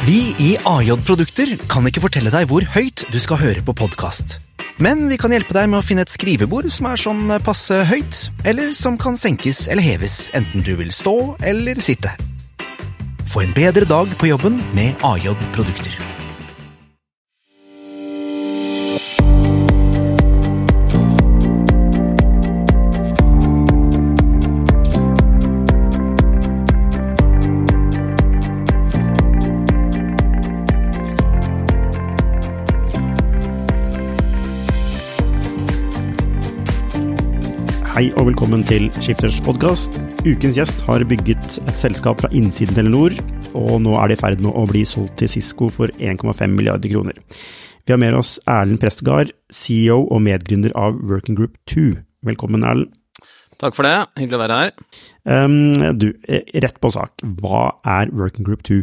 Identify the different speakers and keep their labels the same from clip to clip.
Speaker 1: Vi i AJ Produkter kan ikke fortelle deg hvor høyt du skal høre på podkast. Men vi kan hjelpe deg med å finne et skrivebord som er sånn passe høyt, eller som kan senkes eller heves, enten du vil stå eller sitte. Få en bedre dag på jobben med AJ Produkter.
Speaker 2: Hei og velkommen til Skifters podkast. Ukens gjest har bygget et selskap fra innsiden Telenor, og nå er det i ferd med å bli solgt til Cisco for 1,5 milliarder kroner. Vi har med oss Erlend Prestegard, CEO og medgründer av Working Group 2. Velkommen, Erlend.
Speaker 3: Takk for det, hyggelig å være her.
Speaker 2: Um, du, rett på sak. Hva er Working Group 2?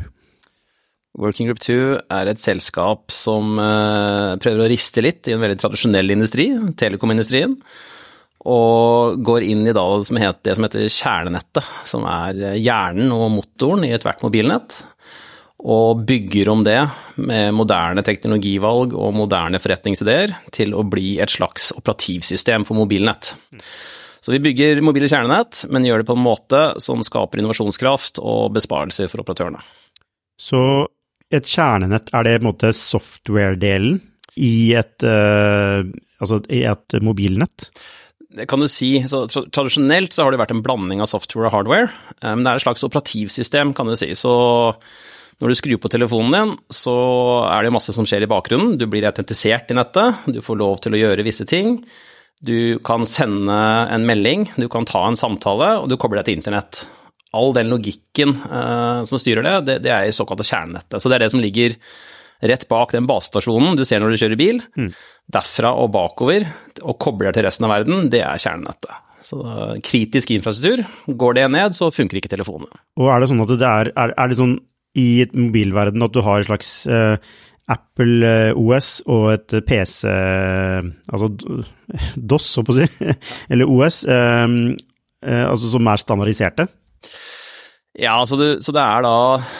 Speaker 3: Working Group 2 er et selskap som uh, prøver å riste litt i en veldig tradisjonell industri, telekomindustrien og går inn i det som heter, kjernenettet, som er hjernen og motoren i ethvert mobilnett. Og bygger om det med moderne teknologivalg og moderne forretningsideer til å bli et slags operativsystem for mobilnett. Så vi bygger mobile kjernenett, men gjør det på en måte som skaper innovasjonskraft og besparelser for operatørene.
Speaker 2: Så et kjernenett, er det på en måte software-delen i uh, altså i et mobilnett?
Speaker 3: Kan du si. Så, tradisjonelt så har det vært en blanding av software og hardware, eh, men det er et slags operativsystem, kan du si. Så når du skrur på telefonen din, så er det masse som skjer i bakgrunnen. Du blir autentisert i nettet, du får lov til å gjøre visse ting. Du kan sende en melding, du kan ta en samtale, og du kobler deg til internett. All den logikken uh, som styrer det, det er i såkalte kjernenettet. Så det er det som ligger rett bak den basestasjonen du ser når du kjører bil. Mm. Derfra og bakover, og kobler til resten av verden, det er kjernenettet. Så kritisk infrastruktur, går det ned, så funker ikke telefonene.
Speaker 2: Og er det sånn at det er, er, er det sånn i mobilverden at du har et slags eh, Apple eh, OS og et PC, altså DOS, så på å si, eller OS, altså som er standardiserte?
Speaker 3: Ja, så det, så det er da eh,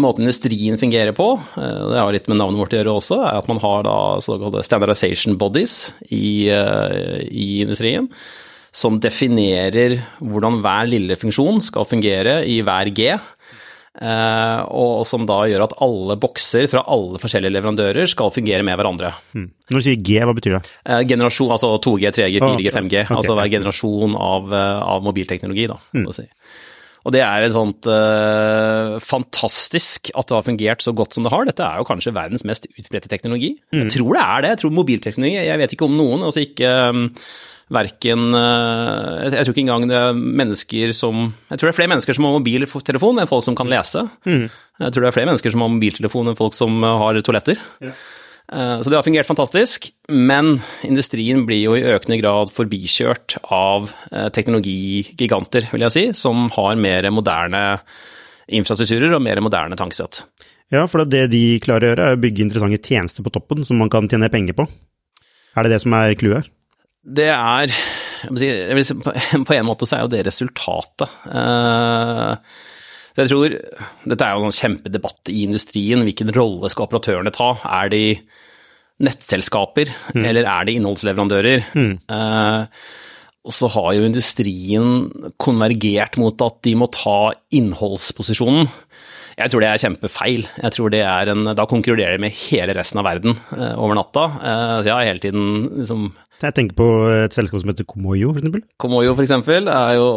Speaker 3: Måten industrien fungerer på, eh, det har litt med navnet vårt å gjøre også, er at man har da såkalte standardization bodies i, eh, i, industrien. Som definerer hvordan hver lille funksjon skal fungere i hver G. Eh, og som da gjør at alle bokser fra alle forskjellige leverandører skal fungere med hverandre.
Speaker 2: Mm. Når du sier G, hva betyr det?
Speaker 3: Eh, generasjon, altså 2G, 3G, 4G, 5G. Okay. Altså hver generasjon av, eh, av mobilteknologi, da. Hmm. Si. Og det er et sånt uh, fantastisk at det har fungert så godt som det har. Dette er jo kanskje verdens mest utbredte teknologi. Mm. Jeg tror det er det. Jeg tror mobilteknologi Jeg vet ikke om noen. altså ikke um, verken uh, jeg, jeg, tror ikke engang det er mennesker som Jeg tror det er flere mennesker som har mobiltelefon enn folk som kan lese. Mm. Jeg tror det er flere mennesker som har mobiltelefon enn folk som har toaletter. Ja. Eh, så det har fungert fantastisk, men industrien blir jo i økende grad forbikjørt av eh, teknologigiganter, vil jeg si, som har mer moderne infrastrukturer og mer moderne tankesett.
Speaker 2: Ja, for det de klarer å gjøre, er å bygge interessante tjenester på toppen som man kan tjene penger på. Er det det som er clouet?
Speaker 3: Det er jeg vil si, På en måte så er jo det resultatet. Uh, så jeg tror Dette er jo en kjempedebatt i industrien. Hvilken rolle skal operatørene ta? Er de nettselskaper, mm. eller er de innholdsleverandører? Mm. Eh, og så har jo industrien konvergert mot at de må ta innholdsposisjonen. Jeg tror det er kjempefeil. Jeg tror det er en, Da konkurrerer de med hele resten av verden eh, over natta. Eh, så jeg har hele tiden liksom
Speaker 2: jeg tenker på et selskap som heter Komoyo, f.eks.
Speaker 3: Komoyo, f.eks. Er jo,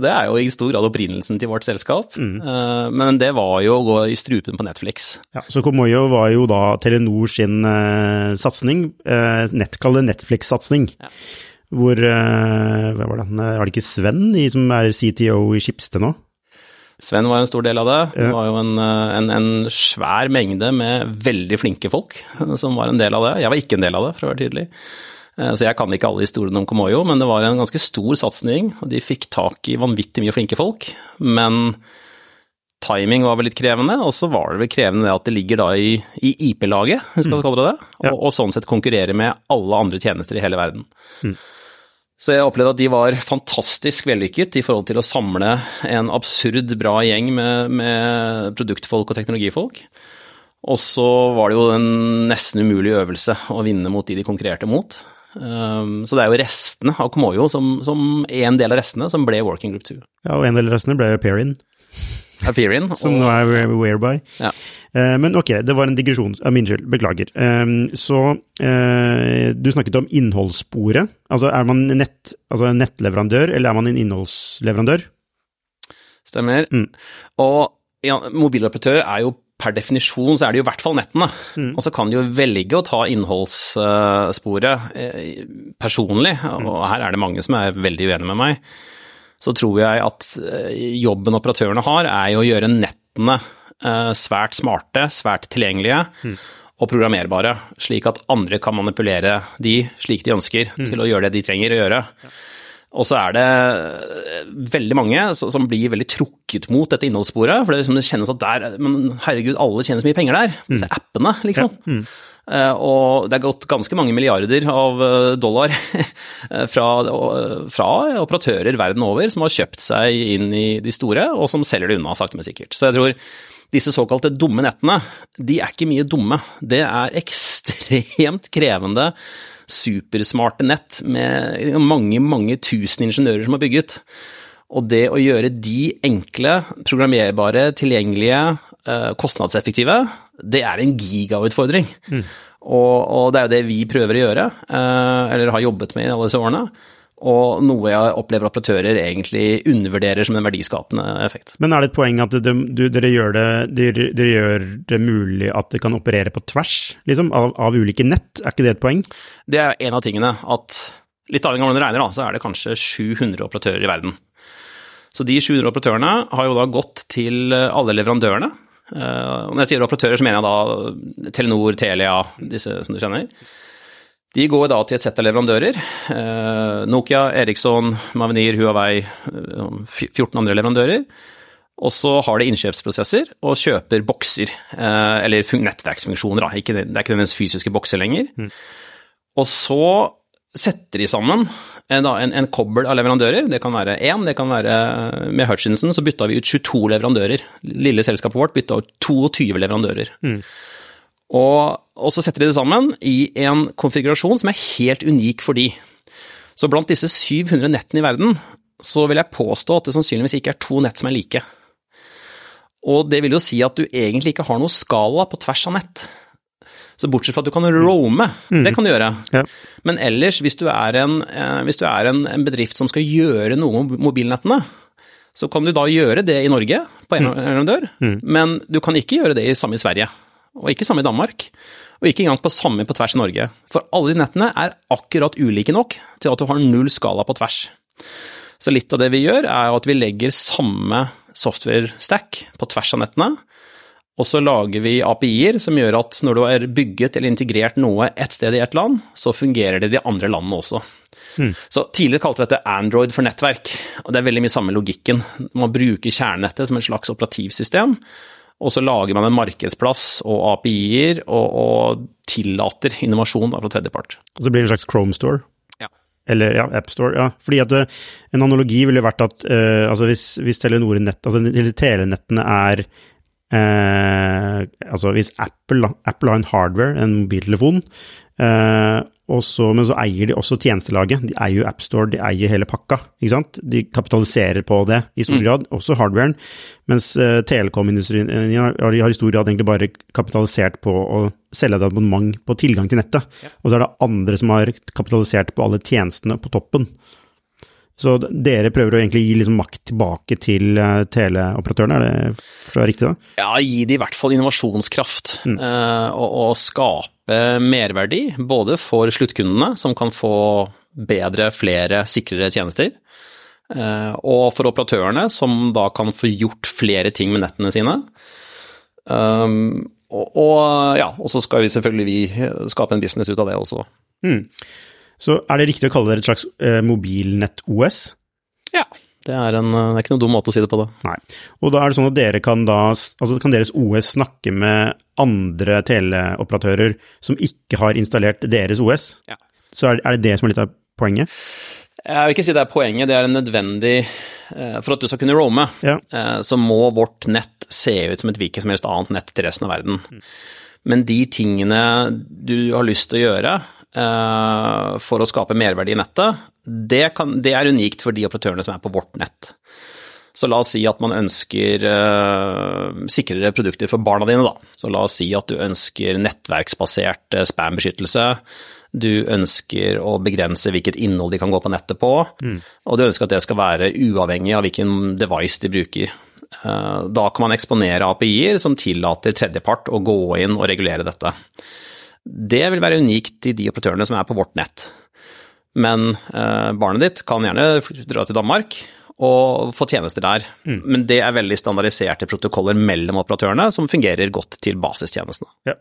Speaker 3: det er jo i stor grad opprinnelsen til vårt selskap. Mm. Uh, men det var jo å gå i strupen på Netflix.
Speaker 2: Ja, Så Komoyo var jo da Telenor sin uh, satsing, uh, nett, kall det Netflix-satsing. Ja. Hvor Hva var det, var det ikke Sven som er CTO i Schibsted nå?
Speaker 3: Sven var en stor del av det. Det var jo en, en, en, svær mengde med veldig flinke folk som var en del av det. Jeg var ikke en del av det, for å være tydelig. Eh, så jeg kan ikke alle historiene om Komoyo, men det var en ganske stor satsing. og De fikk tak i vanvittig mye flinke folk, men timing var vel litt krevende. Og så var det vel krevende at det ligger da i, i IP-laget, hvis vi skal mm. kalle det det, og, og, sånn sett konkurrere med alle andre tjenester i hele verden. Mm. Så jeg opplevde at de var fantastisk vellykket i forhold til å samle en absurd bra gjeng med, med produktfolk og teknologifolk. Og så var det jo en nesten umulig øvelse å vinne mot de de konkurrerte mot. Um, så det er jo restene av Komoyo som, som en del av restene som ble Working Group 2.
Speaker 2: Ja, og en del av restene ble Perin.
Speaker 3: Ethereum.
Speaker 2: Som nå er Whereby.
Speaker 3: Ja.
Speaker 2: Uh, men ok, det var en digresjon av min skyld, beklager. Um, så uh, du snakket om innholdssporet. Altså er man nett, altså en nettleverandør, eller er man en innholdsleverandør?
Speaker 3: Stemmer.
Speaker 2: Mm.
Speaker 3: Og ja, mobiloperatører er jo per definisjon så er det jo i hvert fall nettene.
Speaker 2: Mm.
Speaker 3: Og så kan de jo velge å ta innholdssporet eh, personlig, og her er det mange som er veldig uenige med meg. Så tror jeg at eh, jobben operatørene har, er jo å gjøre nettene eh, svært smarte, svært tilgjengelige og programmerbare, slik at andre kan manipulere de slik de ønsker til å gjøre det de trenger å gjøre. Og så er det eh, veldig mange som blir veldig trukket mot dette innholdssporet. For det, liksom, det kjennes at der Men herregud, alle tjener så mye penger der. Disse appene, liksom. Eh, og det er gått ganske mange milliarder av eh, dollar fra, fra operatører verden over som har kjøpt seg inn i de store, og som selger det unna sakte, men sikkert. Så jeg tror disse såkalte dumme nettene, de er ikke mye dumme. Det er ekstremt krevende supersmarte nett med mange, mange tusen ingeniører som har bygget. Og det å gjøre de enkle, programmerbare, tilgjengelige, kostnadseffektive, det er en gigautfordring. Mm. Og, og, det er jo det vi prøver å gjøre, eller har jobbet med i alle disse årene. Og noe jeg opplever operatører egentlig undervurderer som en verdiskapende effekt.
Speaker 2: Men er det et poeng at det, du, dere, gjør det, dere, dere, gjør det, mulig at det kan operere på tvers liksom, av, av, ulike nett? Er ikke det et poeng?
Speaker 3: Det er en av tingene. at Litt avhengig av hvordan du regner, da, så er det kanskje 700 operatører i verden. Så de 700 operatørene har jo da gått til alle leverandørene. Og når jeg sier operatører, så mener jeg da Telenor, Telia, disse som du kjenner. De går da til et sett av leverandører. Eh, Nokia, Eriksson, Mavenir, Huawei, 14 andre leverandører. Og så har de innkjøpsprosesser og kjøper bokser, eh, eller nettverksfunksjoner. Da. Det er ikke nødvendigvis fysiske bokser lenger. Mm. Og så setter de sammen en, en, en kobbel av leverandører. Det kan være én, det kan være Med Hutchinson så bytta vi ut 22 leverandører. Lille selskapet vårt bytta ut 22 leverandører. Mm. Og, og, så setter de det sammen i en konfigurasjon som er helt unik for de. Så blant disse 700 nettene i verden, så vil jeg påstå at det sannsynligvis ikke er to nett som er like. Og det vil jo si at du egentlig ikke har noe skala på tvers av nett. Så bortsett fra at du kan roame, mm. det kan du gjøre. Ja. Men ellers, hvis du er, en, hvis du er en, en, bedrift som skal gjøre noe med mobilnettene, så kan du da gjøre det i Norge, på en leverandør, mm. men du kan ikke gjøre det i samme i Sverige og ikke samme i Danmark. Og ikke engang på samme på tvers i Norge. For alle de nettene er akkurat ulike nok til at du har null skala på tvers. Så litt av det vi gjør, er at vi legger samme software stack på tvers av nettene. Og så lager vi API-er som gjør at når du har bygget eller integrert noe ett sted i ett land, så fungerer det i de andre landene også. Mm. Så Tidligere kalte vi dette Android for nettverk, og det er veldig mye samme logikken. Man bruker kjernenettet som et slags operativsystem, og så lager man en markedsplass og API-er og, og, tillater innovasjon fra tredjepart.
Speaker 2: Og så blir det en slags Chrome Store?
Speaker 3: Ja.
Speaker 2: Eller ja, AppStore. Ja. Fordi at uh, en analogi ville vært at uh, altså hvis, hvis Telenor-nett, altså telenettene er uh, Altså hvis Apple, Apple, har en hardware, en mobiltelefon, også, men så eier de også tjenestelaget. De eier jo AppStore, de eier hele pakka. ikke sant? De kapitaliserer på det i stor mm. grad, også hardwaren. Mens uh, telekomindustrien har, har i stor grad egentlig bare kapitalisert på å selge et abonnement på tilgang til nettet. Ja. Og så er det andre som har kapitalisert på alle tjenestene på toppen. Så dere prøver å egentlig gi liksom makt tilbake til uh, teleoperatørene, er det forstår jeg riktig da?
Speaker 3: Ja, gi det i hvert fall innovasjonskraft, mm. uh, og, og, skape merverdi. Både for sluttkundene, som kan få bedre, flere, sikrere tjenester. Uh, og for operatørene, som da kan få gjort flere ting med nettene sine. Um, og, og, ja, og så skal vi selvfølgelig vi skape en business ut av det også.
Speaker 2: Mm. Så er det riktig å kalle det et slags eh, mobilnett-OS?
Speaker 3: Ja. Det er, en, det er ikke noen dum måte å si det på, da.
Speaker 2: Nei. Og da er det sånn at dere kan da Altså kan deres OS snakke med andre teleoperatører som ikke har installert deres OS?
Speaker 3: Ja.
Speaker 2: Så er, er det det som er litt av poenget?
Speaker 3: Jeg vil ikke si det er poenget, det er en nødvendig For at du skal kunne roame, ja. så må vårt nett se ut som et hvilket som helst annet nett til resten av verden. Men de tingene du har lyst til å gjøre for å skape merverdi i nettet, det, kan, det er unikt for de operatørene som er på vårt nett. Så la oss si at man ønsker uh, sikrere produkter for barna dine, da. Så la oss si at du ønsker nettverksbasert uh, spam-beskyttelse. Du ønsker å begrense hvilket innhold de kan gå på nettet på, mm. og du ønsker at det skal være uavhengig av hvilken device de bruker. Uh, da kan man eksponere API-er som tillater tredjepart å gå inn og regulere dette. Det vil være unikt i de operatørene som er på vårt nett. Men barnet ditt kan gjerne dra til Danmark og få tjenester der. Mm. Men det er veldig standardiserte protokoller mellom operatørene som fungerer godt til basistjenestene. Ja.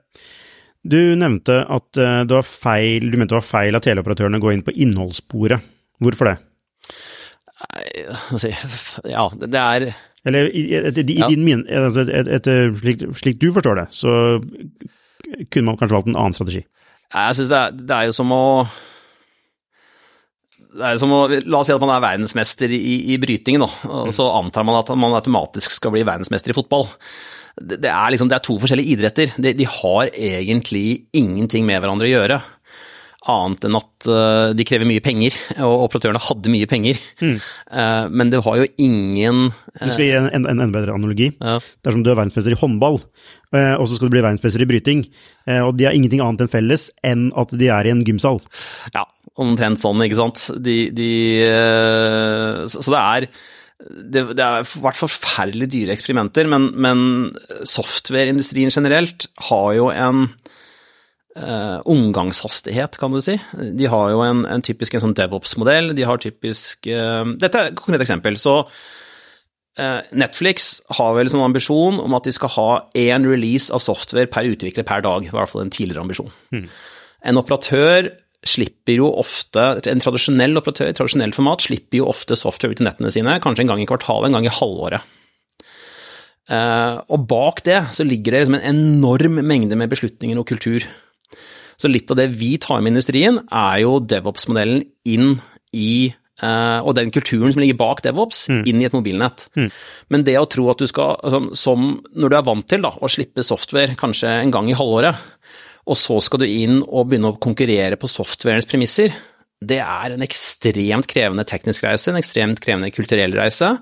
Speaker 2: Du nevnte at uh, det var feil, du mente det var feil at teleoperatørene går inn på innholdssporet. Hvorfor det?
Speaker 3: Ja, det er
Speaker 2: Eller i, etter, ja. din min, altså, etter, etter, slik, slik, du forstår det, så kunne man kanskje valgt en annen strategi?
Speaker 3: Jeg synes det det er jo som å det er som å, La oss si at man er verdensmester i, i bryting, da, så antar man at man automatisk skal bli verdensmester i fotball. Det, det, er, liksom, det er, to forskjellige idretter. De, de, har egentlig ingenting med hverandre å gjøre. Annet enn at uh, de krever mye penger, og operatørene hadde mye penger. Mm. Uh, men det har jo ingen
Speaker 2: uh, Du skal gi en, en, en enda bedre analogi. Ja. Det er som du er verdensmester i håndball, og så skal du bli verdensmester i bryting. og de har ingenting annet enn felles enn at de er i en gymsal.
Speaker 3: Ja, omtrent sånn, ikke sant. De, de, eh, så, det er det, det har vært forferdelig dyre eksperimenter, men, men softwareindustrien generelt har jo en uh, omgangshastighet, kan du si. De har jo en, en typisk en sånn DevOps-modell. De har typisk uh, Dette er et konkret eksempel. Så uh, Netflix har vel som ambisjon om at de skal ha én release av software per utvikler per dag. I hvert fall en tidligere ambisjon. Mm. En operatør slipper jo ofte, En tradisjonell operatør i tradisjonelt format slipper jo ofte software ut til nettene sine, kanskje en gang i kvartalet, en gang i halvåret. Uh, og bak det så ligger det liksom en enorm mengde med beslutninger og kultur. Så litt av det vi tar med industrien, er jo DevOps-modellen inn i uh, Og den kulturen som ligger bak DevOps, mm. inn i et mobilnett. Mm. Men det å tro at du skal, altså, som når du er vant til da, å slippe software kanskje en gang i halvåret, og så skal du inn og begynne å konkurrere på softwarens premisser. Det er en ekstremt krevende teknisk reise, en ekstremt krevende kulturell reise.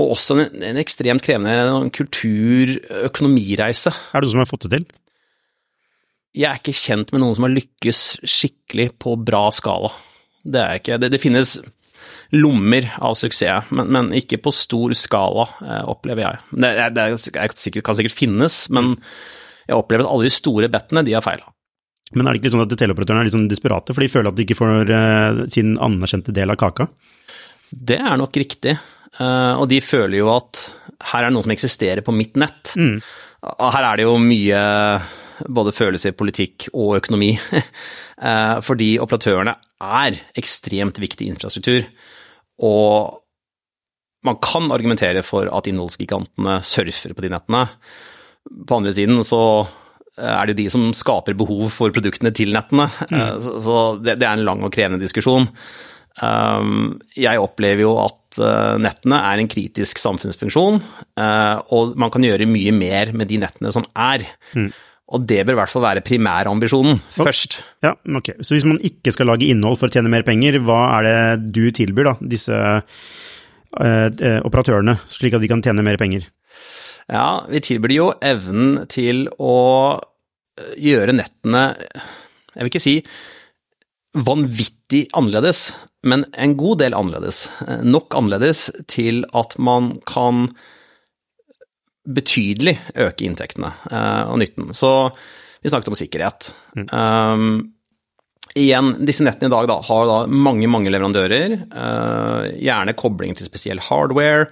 Speaker 3: Og også en, en ekstremt krevende kultur-økonomireise.
Speaker 2: Er det du som har fått det til?
Speaker 3: Jeg er ikke kjent med noen som har lykkes skikkelig på bra skala. Det er ikke. Det, det finnes lommer av suksess, men, men, ikke på stor skala, eh, opplever jeg. Det, det, det kan sikkert finnes, men jeg opplever at alle de store bettene, de har feila.
Speaker 2: Men er det ikke sånn at teleoperatørene er litt sånn desperate, for de føler at de ikke får uh, sin anerkjente del av kaka?
Speaker 3: Det er nok riktig, uh, og de føler jo at her er det noe som eksisterer på mitt nett. Mm. Her er det jo mye både følelser, politikk og økonomi. uh, fordi operatørene er ekstremt viktig infrastruktur. Og man kan argumentere for at innholdsgigantene surfer på de nettene. På andre siden så eh, er det jo de som skaper behov for produktene til nettene. Mm. Eh, så det, er en lang og krevende diskusjon. Jeg opplever jo at eh, nettene er en kritisk samfunnsfunksjon, og man kan gjøre mye mer med de nettene som er. Mm. Og det bør i hvert fall være primærambisjonen først.
Speaker 2: Ja, ok. Så hvis man ikke skal lage innhold for å tjene mer penger, hva er det du tilbyr da, disse eh, operatørene, slik at de kan tjene mer penger?
Speaker 3: Ja, vi tilbyr jo evnen til å eh, gjøre nettene Jeg vil ikke si vanvittig annerledes, men en god del annerledes. Eh, nok annerledes til at man kan betydelig øke inntektene eh, og nytten. Så vi snakket om sikkerhet. Mm. Um, igjen, disse nettene i dag da, har da mange, mange leverandører. Uh, gjerne kobling til spesiell hardware.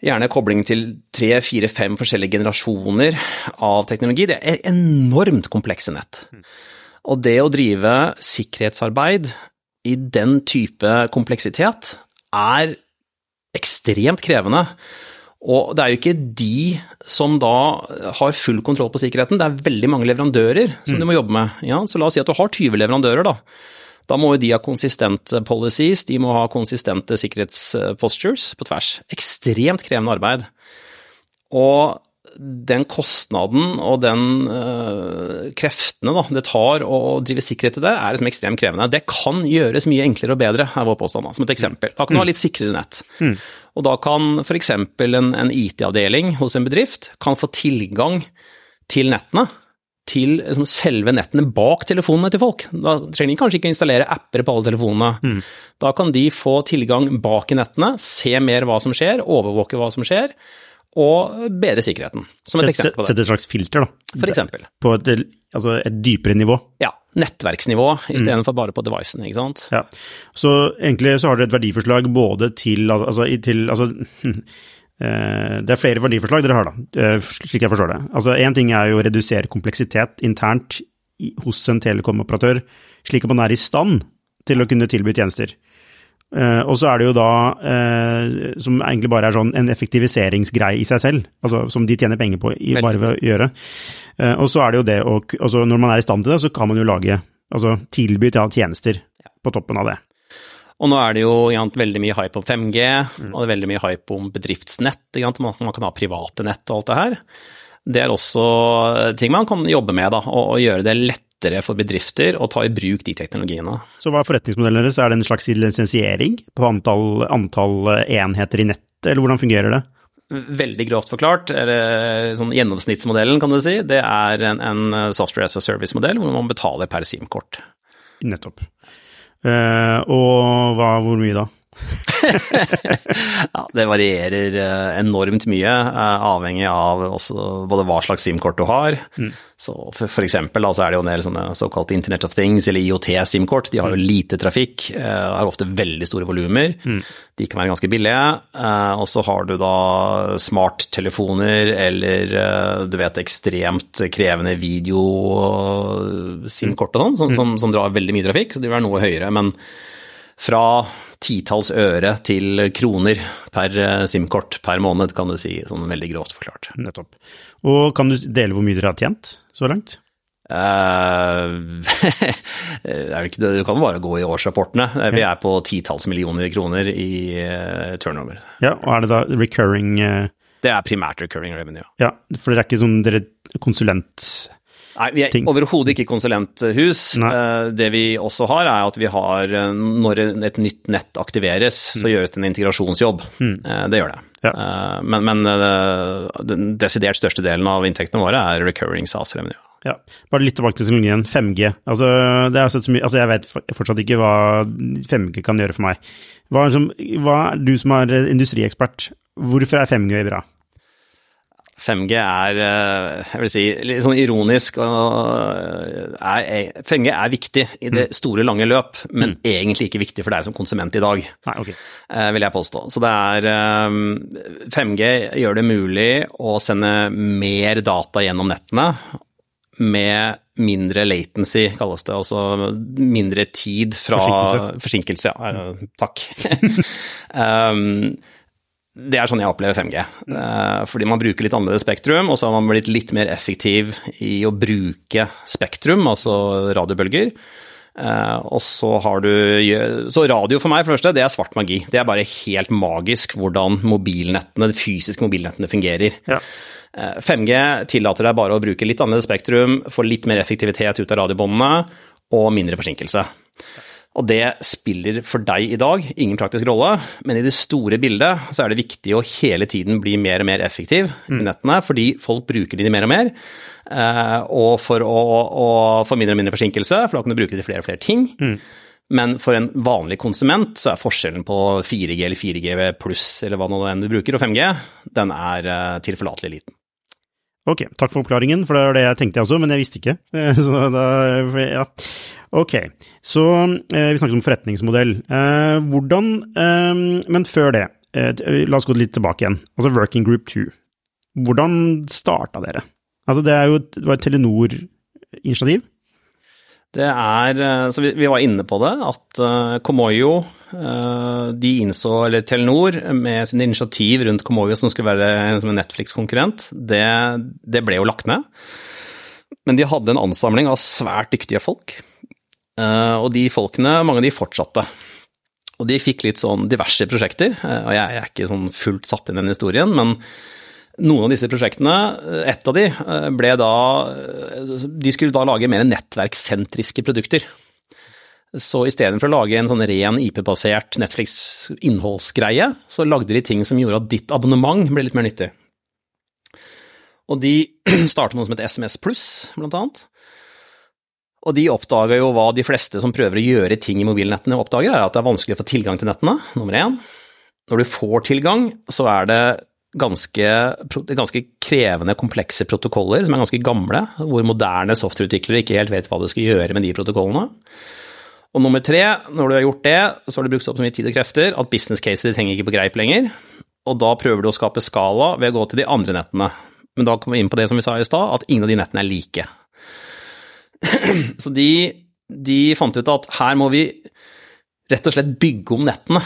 Speaker 3: Gjerne kobling til tre, fire, fem forskjellige generasjoner av teknologi. Det er enormt komplekse nett. Og det å drive sikkerhetsarbeid i den type kompleksitet er ekstremt krevende. Og det er jo ikke de som da har full kontroll på sikkerheten, det er veldig mange leverandører som mm. du må jobbe med. Ja, så la oss si at du har 20 leverandører, da. Da må jo de ha konsistente policies, de må ha konsistente sikkerhetspostures på tvers. Ekstremt krevende arbeid. Og den kostnaden og den øh, kreftene da, det tar å drive sikkerhet i det, er liksom ekstremt krevende. Det kan gjøres mye enklere og bedre, er vår påstand, da, som et eksempel. Da kan du ha mm. litt sikrere nett. Mm. Og da kan f.eks. en, en IT-avdeling hos en bedrift kan få tilgang til nettene til liksom, selve nettene bak telefonene til folk. Da trenger de kanskje ikke å installere apper på alle telefonene. Mm. Da kan de få tilgang bak i nettene, se mer hva som skjer, overvåke hva som skjer, og bedre sikkerheten. Som et eksempel på
Speaker 2: det. Sette et slags filter, da.
Speaker 3: For eksempel.
Speaker 2: På et, altså et dypere nivå.
Speaker 3: Ja. Nettverksnivå istedenfor mm. bare på devicen, ikke sant.
Speaker 2: Ja. Så egentlig så har dere et verdiforslag både til, altså, til altså, Eh, det er flere verdiforslag dere har, da, eh, slik jeg forstår det. Altså, Én ting er jo å redusere kompleksitet internt hos en telekomoperatør, slik at man er i stand til å kunne tilby tjenester. Uh, og så er det jo da, uh, som egentlig bare er sånn en effektiviseringsgreie i seg selv, altså som de tjener penger på i, bare ved å gjøre. Uh, og så er det jo det å altså Når man er i stand til det, så kan man jo lage Altså tilby tjenester på toppen av det.
Speaker 3: Og nå er det jo jant, veldig mye hype om 5G, mm. og det er veldig mye hype om bedriftsnett. Jant, man, man, kan ha private nett og alt det her. Det er også ting man kan jobbe med, da, og, og gjøre det lettere for bedrifter å ta i bruk de teknologiene.
Speaker 2: Så hva er forretningsmodellen deres? Er det en slags lisensiering på antall, antall enheter i nettet, eller hvordan fungerer det?
Speaker 3: Veldig grovt forklart, eller sånn gjennomsnittsmodellen, kan du si, det er en, en software as a service-modell hvor man betaler per SIM-kort.
Speaker 2: Nettopp. Eh, og hva, hvor mye da?
Speaker 3: ja, det varierer eh, enormt mye, eh, avhengig av både hva slags SIM-kort du har. Mm. Så for, eksempel så er det jo en del sånne såkalte Internet of Things eller IOT-SIM-kort. De har jo mm. lite trafikk, har ofte veldig store volumer. Mm. De kan være ganske billige. Og så har du da smarttelefoner eller du vet ekstremt krevende video-SIM-kort og sånn, som, mm. som, som, drar veldig mye trafikk, så de vil være noe høyere. men fra titalls øre til kroner per eh, SIM-kort per måned, kan du si, sånn veldig grovt forklart.
Speaker 2: Nettopp. Og kan du dele hvor mye dere har tjent så langt?
Speaker 3: Uh, ikke, du kan bare gå i årsrapportene. Vi er på titalls millioner kroner i turnover.
Speaker 2: Ja, og er det da recurring uh...
Speaker 3: Det er primært recurring revenue.
Speaker 2: Ja, for dere er ikke sånn dere konsulent
Speaker 3: Nei, vi er overhodet ikke konsulenthus. Nei. Eh, det vi også har, er at vi har eh, Når et nytt nett aktiveres, mm. så gjøres det en integrasjonsjobb. Mm. Eh, det gjør det. Ja. Men, men, den desidert største delen av inntektene våre er recurring SAS-revenue.
Speaker 2: Ja, Bare litt tilbake til teknologien. 5G. Altså, mye, altså, jeg vet fortsatt ikke hva 5G kan gjøre for meg. Hva, som, hva du som er industriekspert, hvorfor er 5G bra?
Speaker 3: 5G er, eh, jeg vil si, litt sånn ironisk er, 5G er viktig i det mm. store, lange løp, men mm. egentlig ikke viktig for deg som konsument i dag,
Speaker 2: Nei, okay.
Speaker 3: Eh, vil jeg påstå. Så det er 5G eh, gjør det mulig å sende mer data gjennom nettene med mindre latency, kalles det. Altså mindre tid fra
Speaker 2: Forsinkelse.
Speaker 3: Forsinkelse, ja. Takk. um, det er sånn jeg opplever 5G. Eh, fordi man bruker litt annerledes spektrum, og så har man blitt litt mer effektiv i å bruke spektrum, altså radiobølger. Eh, og så har du Så radio for meg, for det første, det er svart magi. Det er bare helt magisk hvordan mobilnettene, de fysiske mobilnettene fungerer. Ja. 5G eh, tillater deg bare å bruke litt annerledes spektrum, få litt mer effektivitet ut av radiobåndene og mindre forsinkelse. Og det spiller for deg i dag ingen praktisk rolle, men i det store bildet så er det viktig å hele tiden bli mer og mer effektiv i mm. nettene, fordi folk bruker de mer og mer. Eh, og for å, å få mindre og mindre forsinkelse, for da kan du bruke det til flere og flere ting. Mm. Men for en vanlig konsument så er forskjellen på 4G eller 4G pluss eller hva nå enn du bruker, og 5G, den er eh, tilforlatelig liten.
Speaker 2: Ok, takk for oppklaringen, for det var det jeg tenkte jeg også, men jeg visste ikke. Så da, ja. Ok, så eh, vi snakket om forretningsmodell. Eh, hvordan eh, Men før det, eh, la oss gå litt tilbake igjen. Altså Working Group 2. Hvordan starta dere? Altså det, jo, det var et Telenor-initiativ?
Speaker 3: Det er, eh, så vi, vi, var inne på det, at uh, Komoyo, uh, de innså, eller Telenor, med sin initiativ rundt Komoyo som skulle være som en Netflix-konkurrent, det, det, ble jo lagt ned. Men de hadde en ansamling av svært dyktige folk og de folkene, mange av de fortsatte. Og de fikk litt sånn diverse prosjekter, og jeg er ikke sånn fullt satt inn i den historien, men noen av disse prosjektene, ett av de, ble da De skulle da lage mer nettverkssentriske produkter. Så istedenfor å lage en sånn ren IP-basert Netflix-innholdsgreie, så lagde de ting som gjorde at ditt abonnement ble litt mer nyttig. Og de startet noe som heter SMS pluss, blant annet. Og de oppdaga jo hva de fleste som prøver å gjøre ting i mobilnettene oppdager, er at det er vanskelig å få tilgang til nettene, nummer én. Når du får tilgang, så er det ganske, ganske krevende, komplekse protokoller som er ganske gamle, hvor moderne softwareutviklere ikke helt vet hva du skal gjøre med de protokollene. Og nummer tre, når du har gjort det, så har du brukt så mye tid og krefter at business caset ditt henger ikke på greip lenger, og da prøver du å skape skala ved å gå til de andre nettene. Men da kommer vi inn på det som vi sa i stad, at ingen av de nettene er like. Så de, de fant ut at her må vi rett og slett bygge om nettene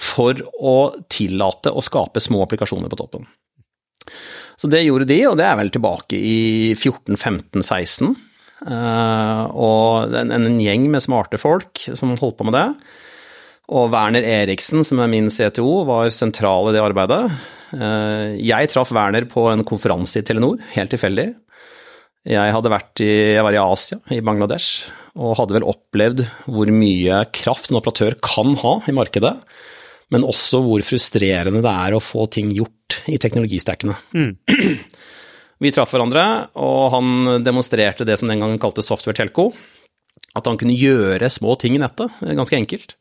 Speaker 3: for å tillate å skape små applikasjoner på toppen. Så det gjorde de, og det er vel tilbake i 14-15-16. Eh, og en, en gjeng med smarte folk som holdt på med det. Og Werner Eriksen, som er min CTO, var sentral i det arbeidet. Eh, jeg traff Werner på en konferanse i Telenor, helt tilfeldig. Jeg, hadde vært i, jeg var i Asia, i Bangladesh, og hadde vel opplevd hvor mye kraft en operatør kan ha i markedet, men også hvor frustrerende det er å få ting gjort i teknologistackene. Mm. Vi traff hverandre, og han demonstrerte det som den gangen kaltes software telco. At han kunne gjøre små ting i nettet, ganske enkelt.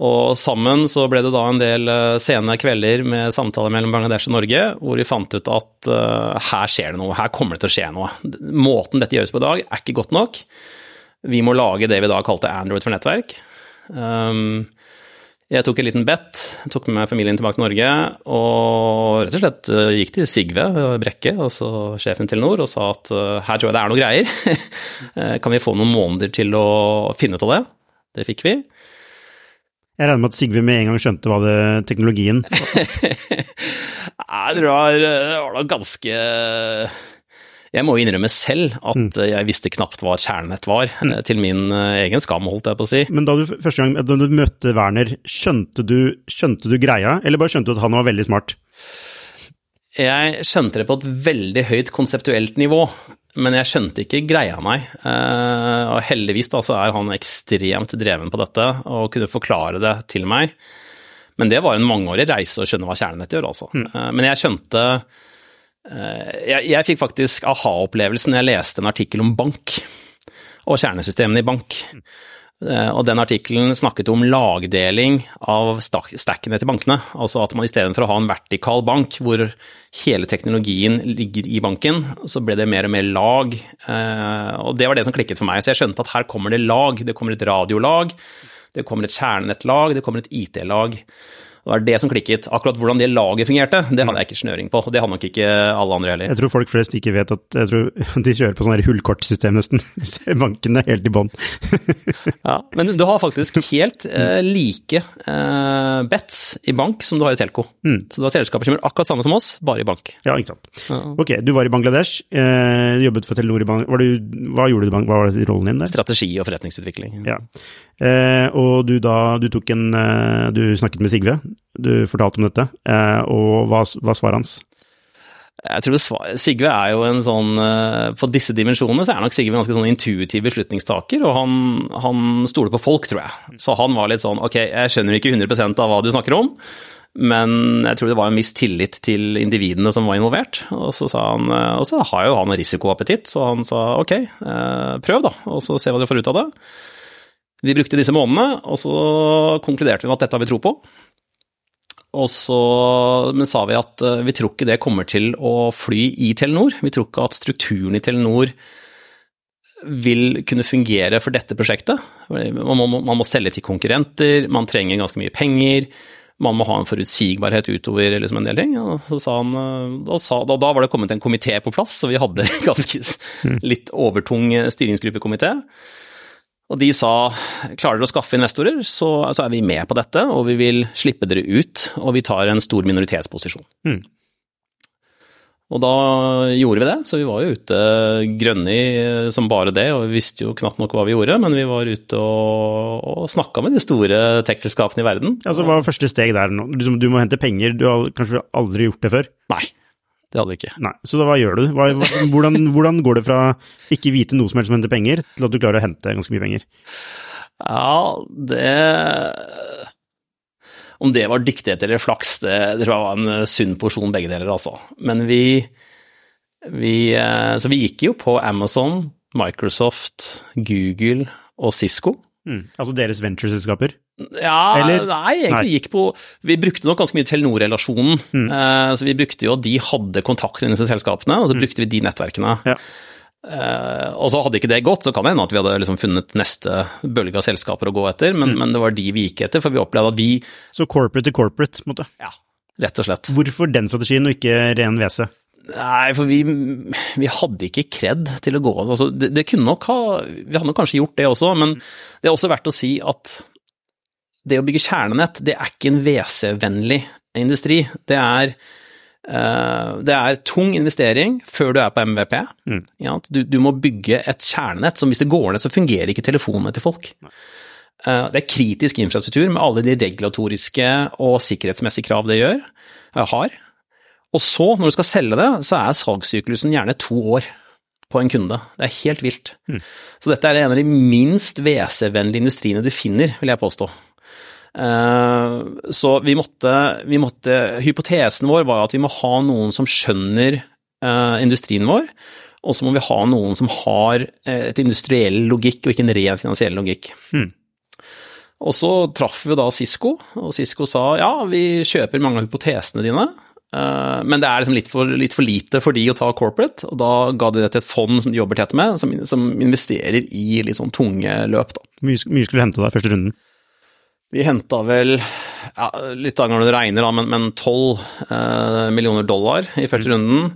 Speaker 3: Og sammen så ble det da en del eh, sene kvelder med samtaler mellom Bangladesh og Norge, hvor vi fant ut at uh, her skjer det noe, her kommer det til å skje noe. Måten dette gjøres på i dag er ikke godt nok. Vi må lage det vi da kalte Android for nettverk. Um, jeg tok en liten bet, tok med familien tilbake til Norge og rett og slett eh, gikk til Sigve Brekke, altså sjefen til Nord, og sa at her tror jeg det er noe greier. kan vi få noen måneder til å finne ut av det? Det fikk vi.
Speaker 2: Jeg regner med at Sigve med en gang skjønte hva det teknologien
Speaker 3: det var, det var da ganske jeg må innrømme selv at mm. jeg visste knapt hva kjernenett var, mm. til min eh, egen skam, holdt jeg på å si.
Speaker 2: Men da du første gang da du møtte Werner, skjønte du, skjønte du greia, eller bare skjønte du at han var veldig smart?
Speaker 3: Jeg skjønte det på et veldig høyt konseptuelt nivå, men jeg skjønte ikke greia, nei. Eh, og heldigvis da så er han ekstremt dreven på dette og kunne forklare det til meg. Men det var en mangeårig reise å skjønne hva kjernenett gjør, altså. Mm. Eh, men jeg skjønte Eh, jeg, jeg fikk faktisk aha-opplevelsen jeg leste en artikkel om bank og kjernesystemene i bank. Eh, og den artikkelen snakket om lagdeling av stackene til bankene. Altså at man istedenfor å ha en vertikal bank hvor hele teknologien ligger i banken, så ble det mer og mer lag. Eh, og det var det som klikket for meg. Så jeg skjønte at her kommer det lag. Det kommer et radiolag, det kommer et kjernenettlag, det kommer et IT-lag. Det var det som klikket. Akkurat hvordan det laget fungerte, det hadde jeg ikke snøring på. og Det hadde nok ikke alle andre heller.
Speaker 2: Jeg tror folk flest ikke vet at jeg tror de kjører på sånn hullkortsystem nesten. Bankene helt i bånn.
Speaker 3: ja, men du har faktisk helt eh, like eh, bets i bank som du har i telco. Mm. Så selskaper som gjør akkurat samme som oss, bare i bank.
Speaker 2: Ja, ikke sant. Ja. Ok, du var i Bangladesh, eh, jobbet for Telenor i bank. hva gjorde du i bank, hva var rollen din der?
Speaker 3: Strategi og forretningsutvikling.
Speaker 2: Ja. Eh, og du da, du tok en eh, Du snakket med Sigve, du fortalte om dette, eh, og hva, hva svaret hans?
Speaker 3: Jeg tror Sigve er jo en sånn På disse dimensjonene så er nok Sigve en ganske sånn intuitiv beslutningstaker, og han, han stoler på folk, tror jeg. Så han var litt sånn ok, jeg skjønner ikke 100% av hva du snakker om, men jeg tror det var en viss tillit til individene som var involvert. Og så, han, og så har jo han risikoappetitt, så han sa ok, prøv da, og så se hva dere får ut av det. Vi brukte disse månedene, og så konkluderte vi med at dette har vi tro på. Og så men sa vi at eh, vi tror ikke det kommer til å fly i Telenor. Vi tror ikke at strukturen i Telenor vil kunne fungere for dette prosjektet. Man må, man må selge til konkurrenter, man trenger ganske mye penger, man må ha en forutsigbarhet utover liksom en del ting. Og så sa han, eh, da, sa, da, da var det kommet en komité på plass, så vi hadde en ganske litt overtung styringsgruppekomité. Og de sa klarer dere å skaffe investorer, så, så, er vi med på dette, og vi vil slippe dere ut, og vi tar en stor minoritetsposisjon. Mm. Og da gjorde vi det, så vi var jo ute grønne som bare det, og vi visste jo knapt nok hva vi gjorde, men vi var ute og, og snakka med de store tech-selskapene i verden.
Speaker 2: Altså, Hva var første steg der? Liksom, du må hente penger, du har kanskje aldri gjort det før?
Speaker 3: Nei, det hadde vi ikke.
Speaker 2: Nei, Så da, hva gjør du? Hva, hvordan, hvordan, går det fra ikke vite noe som helst om å hente penger, til at du klarer å hente ganske mye penger?
Speaker 3: Ja, det om det var dyktighet eller flaks, det, det tror jeg var en eh, sunn porsjon begge deler, altså. Men vi, vi eh, Så vi gikk jo på Amazon, Microsoft, Google og Cisco.
Speaker 2: Mm, altså deres ventureselskaper?
Speaker 3: Ja, Eller? nei, egentlig nei. gikk på Vi brukte nok ganske mye Telenor-relasjonen. Mm. Uh, så vi brukte jo De hadde kontakt med disse selskapene, og så mm. brukte vi de nettverkene. Ja. Uh, og så hadde ikke det gått, så kan det hende at vi hadde liksom funnet neste bølge av selskaper å gå etter, men, mm. men, det var de vi gikk etter, for vi opplevde at vi
Speaker 2: Så corporate to corporate, på en måte?
Speaker 3: Ja, rett og slett.
Speaker 2: Hvorfor den strategien, og ikke ren WC?
Speaker 3: Nei, for vi, vi, hadde ikke kred til å gå altså, det, det, kunne nok ha Vi hadde nok kanskje gjort det også, men det er også verdt å si at det å bygge kjernenett, det er ikke en WC-vennlig industri. Det er uh, det er tung investering før du er på MVP. Mm. Ja, du, du, må bygge et kjernenett som hvis det går ned, så fungerer ikke telefonene til folk. Eh, det er kritisk infrastruktur med alle de regulatoriske og sikkerhetsmessige krav det gjør, uh, har. Og så, når du skal selge det, så er salgssyklusen gjerne to år på en kunde. Det er helt vilt. Mm. Så dette er en av de minst WC-vennlige industriene du finner, vil jeg påstå. Eh, så vi måtte, vi måtte, Hypotesen vår var at vi må ha noen som skjønner eh, industrien vår, og så må vi ha noen som har eh, et industriell logikk og ikke en ren finansiell logikk. Hmm. Og så traff vi da Cisco, og Cisco sa ja, vi kjøper mange av hypotesene dine, men det er liksom litt for, litt for, lite for de å ta corporate, og da ga de det til et fond som de jobber tett med, som, som investerer i litt sånn tunge løp. Da.
Speaker 2: Mye, mye skulle hente deg første runden?
Speaker 3: Vi henta vel, ja, litt av når du regner, da, men, 12 eh, millioner dollar i første mm. runden.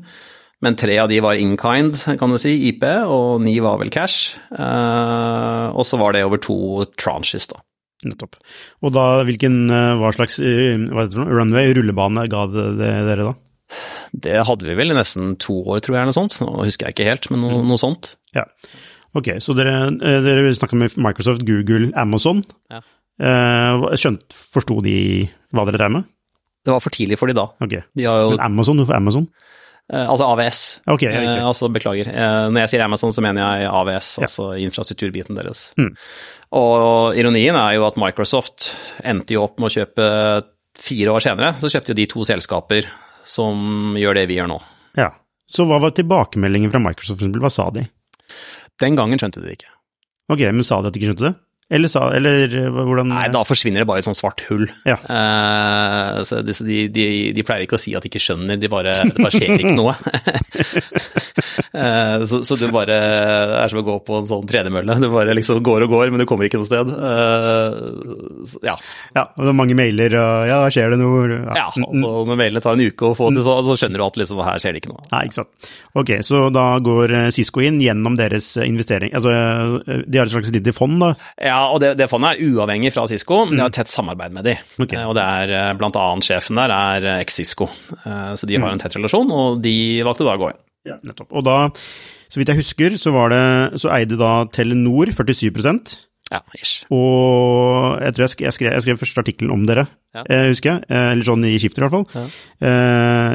Speaker 3: Men tre av de var in kind, kan du si, IP, og ni var vel cash. Eh, og så var det over to tranches, da.
Speaker 2: Nettopp. Og da, hvilken, eh, hva slags eh, hva det, runway, rullebane, ga det, det dere da?
Speaker 3: Det hadde vi vel i nesten to år, tror jeg, eller noe sånt. Nå husker jeg ikke helt, men noe, mm. noe sånt.
Speaker 2: Ja. Ok, så dere, eh, dere snakka med Microsoft, Google, Amazon. Ja. Uh, skjønt, Forsto de hva dere drev med?
Speaker 3: Det var for tidlig for de da.
Speaker 2: Okay. De jo, Men Amazon, hvorfor Amazon?
Speaker 3: Eh, altså AVS.
Speaker 2: Okay,
Speaker 3: Eh, altså, beklager. når jeg sier Amazon, så mener jeg AVS, ja. altså infrastrukturbiten deres. Mm. Og ironien er jo at Microsoft endte jo opp med å kjøpe fire år senere, så kjøpte jo de to selskaper som gjør det vi gjør nå.
Speaker 2: Ja. Så hva var tilbakemeldingen fra Microsoft, hva sa de?
Speaker 3: Den gangen skjønte de det ikke.
Speaker 2: Ok, men sa de at de ikke skjønte det? Eller, sa, eller eh, hvordan
Speaker 3: Nei, da forsvinner det bare i et sånt svart hull. Ja. Uh, så de, de, de, pleier ikke å si at de ikke skjønner, de bare, det bare skjer ikke noe. uh, så, så det bare er som å gå på en sånn tredemølle. Det bare liksom går og går, men du kommer ikke noe sted. Uh,
Speaker 2: så, ja. ja. Og det er mange mailer, og ja, skjer det noe?
Speaker 3: Ja, ja og så når mailene tar en uke å få til, så skjønner du at liksom, her skjer det ikke noe.
Speaker 2: Nei, ikke sant. Ok, så da går Cisco inn gjennom deres investering. Altså, de har et slags lite fond, da?
Speaker 3: Ja, ja, og det, det, fondet er uavhengig fra Cisco, men de har tett samarbeid med de. Okay. Eh, og det er eh, blant annet sjefen der er eh, eks-Cisco, så de har en tett relasjon, og de valgte da å gå inn.
Speaker 2: Ja, nettopp. Og da, så vidt jeg husker, så, var det, så eide da Telenor 47%
Speaker 3: ja, ish.
Speaker 2: Og jeg tror jeg skrev, jeg skrev, jeg skrev første artikkelen om dere, ja. husker jeg. Eller sånn i skifter, i hvert fall. Ja,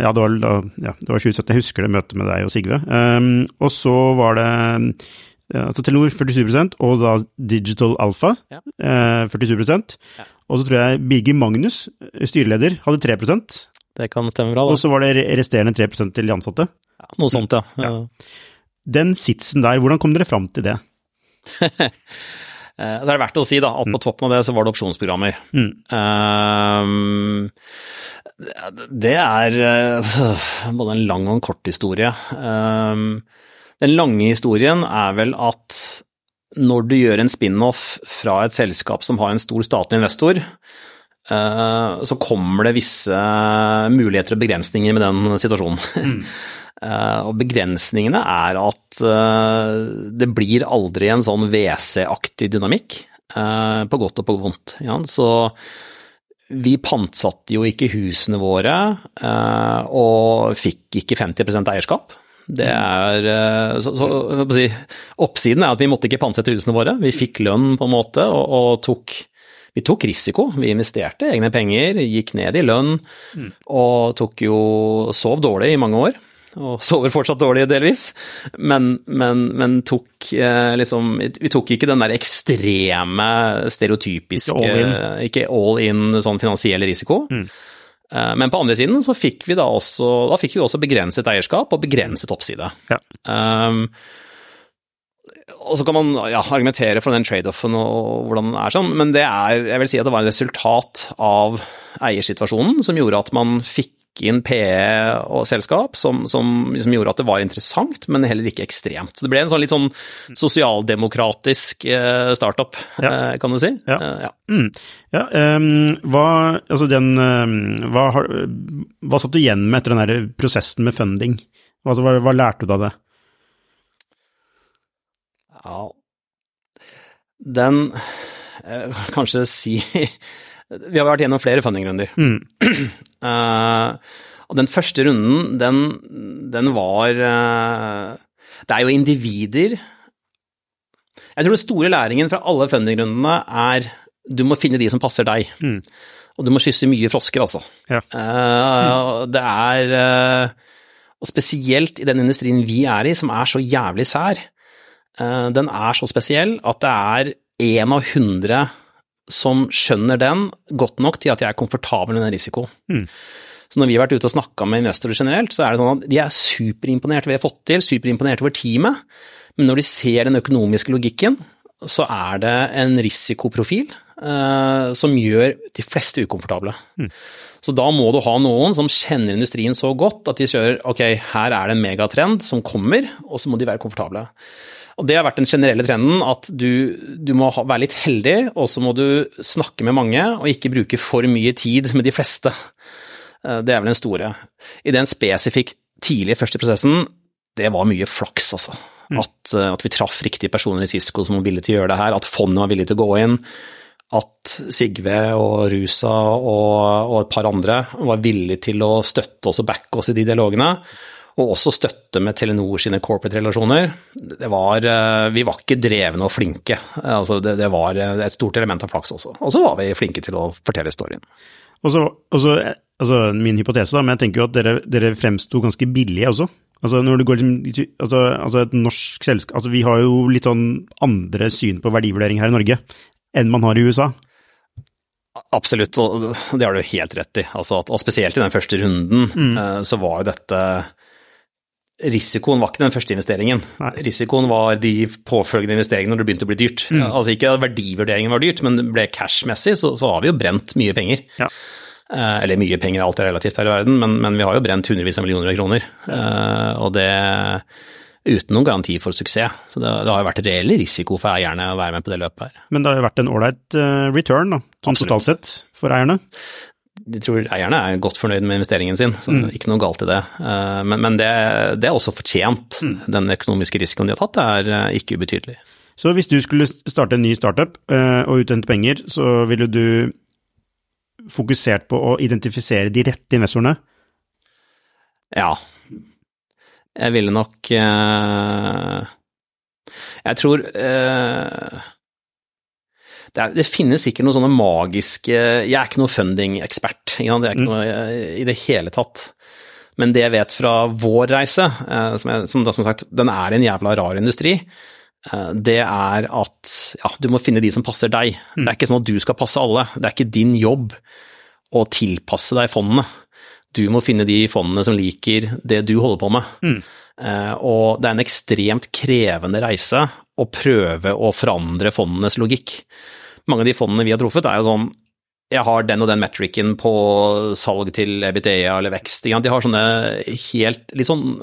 Speaker 2: ja, det, var, da, ja det var 2017. Jeg husker det møtet med deg og Sigve. Og så var det altså Telenor 47% og da Digital Alpha ja. 47 eh, ja. Og så tror jeg Birger Magnus, styreleder, hadde 3%
Speaker 3: Det kan stemme bra, da.
Speaker 2: Og så var det resterende 3 til de ansatte.
Speaker 3: Ja, noe sånt, ja. ja.
Speaker 2: Den sitsen der, hvordan kom dere fram til det?
Speaker 3: det er verdt å si da, at på mm. toppen av det så var det opsjonsprogrammer. Mm. Um, det er både en lang og en kort historie. Um, den lange historien er vel at når du gjør en spin-off fra et selskap som har en stor statlig investor, eh, så kommer det visse muligheter og begrensninger med den situasjonen. Mm. Eh, og begrensningene er at eh, det blir aldri en sånn WC-aktig dynamikk, på godt og på vondt. Så vi pantsatte jo ikke husene våre, og fikk ikke 50% eierskap. Det er så, så, si, Oppsiden er at vi måtte ikke pantsette husene våre. Vi fikk lønn på en måte, og, og tok vi tok risiko. Vi investerte egne penger, gikk ned i lønn mm. og tok jo Sov dårlig i mange år. Og sover fortsatt dårlig delvis, men, men, men tok eh, liksom Vi tok ikke den der ekstreme, stereotypiske Ikke all in, ikke all in sånn finansiell risiko. Mm. Eh, men på andre siden så fikk vi da også, da fikk vi også begrenset eierskap og begrenset oppside. Ja. Um, og så kan man ja, argumentere for den trade-offen og hvordan den er sånn, men det er, jeg vil si at det var en resultat av eiersituasjonen som gjorde at man fikk inn PE og selskap som, som, som, gjorde at det var interessant, men heller ikke ekstremt. Så det ble en sånn litt sånn sosialdemokratisk eh, startup, ja. Eh, kan du si.
Speaker 2: Ja. Eh, ja. Mm. ja um, hva, altså den, hva, har, hva satt du igjen med etter den der prosessen med funding? Altså, hva, hva lærte du av det?
Speaker 3: Ja Den Kanskje si Vi har vært gjennom flere fundingrunder. Mm. Uh, og den første runden, den, den var uh, Det er jo individer Jeg tror den store læringen fra alle fundingrundene er du må finne de som passer deg. Mm. Og du må kysse mye frosker, altså. Ja. Mm. det er Og spesielt i den industrien vi er i, som er så jævlig sær, Eh, den er så spesiell at det er én av hundre som skjønner den godt nok til at jeg er komfortabel med den risikoen. Mm. Så når vi har vært ute og snakka med investorer generelt, så er det sånn at de er superimponert over det vi har fått til, superimponert over teamet, men når de ser den økonomiske logikken, så er det en risikoprofil uh, som gjør de fleste ukomfortable. Mm. Så da må du ha noen som kjenner industrien så godt at de kjører ok, her er det en megatrend som kommer, og så må de være komfortable. Og Det har vært den generelle trenden, at du, du må være litt heldig, og så må du snakke med mange, og ikke bruke for mye tid med de fleste. Eh, det er vel den store. I den spesifikk tidlige første prosessen, det var mye flaks, altså. Mm. At, eh, at, vi traff riktige personer i Cisco som var villige til å gjøre det her, at fondet var villig til å gå inn. At Sigve og Rusa og, og et par andre var villige til å støtte oss og backe oss i de dialogene og også støtte med Telenor sine corporate-relasjoner. Det var, eh, Vi var ikke drevne og flinke. Altså det, det, var eh, et stort element av flaks også. Og så var vi flinke til å fortelle storyen.
Speaker 2: Og så, altså Min hypotese, da, men jeg tenker jo at dere, dere fremsto ganske billige også. Altså når det går altså, altså et norsk selskap altså Vi har jo litt sånn andre syn på verdivurdering her i Norge enn man har i USA.
Speaker 3: Absolutt, og det har du helt rett i. Altså at, og spesielt i den første runden mm. Eh, så var jo dette Risikoen var ikke den første investeringen. Nei. Risikoen var de påfølgende investeringene når det begynte å bli dyrt. Mm. Altså ikke at verdivurderingen var dyrt, men det ble cash-messig, så, så, har vi jo brent mye penger. Ja. Eh, eller mye penger, alt er relativt her i verden, men, men vi har jo brent hundrevis av millioner av kroner. Eh, og det uten noen garanti for suksess. Så det, det har jo vært reell risiko for eierne å være med på det løpet her.
Speaker 2: Men det har jo vært en ålreit uh, return, da, sånn totalt sett, for eierne?
Speaker 3: De tror eierne er godt fornøyd med investeringen sin, så mm. ikke noe galt i det. Eh, men, men det, det, er også fortjent. Mm. Den økonomiske risikoen de har tatt, er eh, ikke ubetydelig.
Speaker 2: Så hvis du skulle starte en ny startup eh, og uthente penger, så ville du fokusert på å identifisere de rette investorene?
Speaker 3: Ja. Jeg ville nok Jeg tror det, er, det, finnes sikkert noen sånne magiske Jeg er ikke noe funding-ekspert jeg er ikke mm. noe i det hele tatt. Men det jeg vet fra vår reise, eh, som, jeg, som, som sagt, den er en jævla rar industri, eh, det er at ja, du må finne de som passer deg. Mm. Det er ikke sånn at du skal passe alle. Det er ikke din jobb å tilpasse deg fondene. Du må finne de fondene som liker det du holder på med. Mm. Eh, og det er en ekstremt krevende reise å prøve å forandre fondenes logikk mange av de fondene vi har truffet, er jo sånn jeg har den og den metricen på salg til EBITDA eller vekst. De har sånne helt litt sånn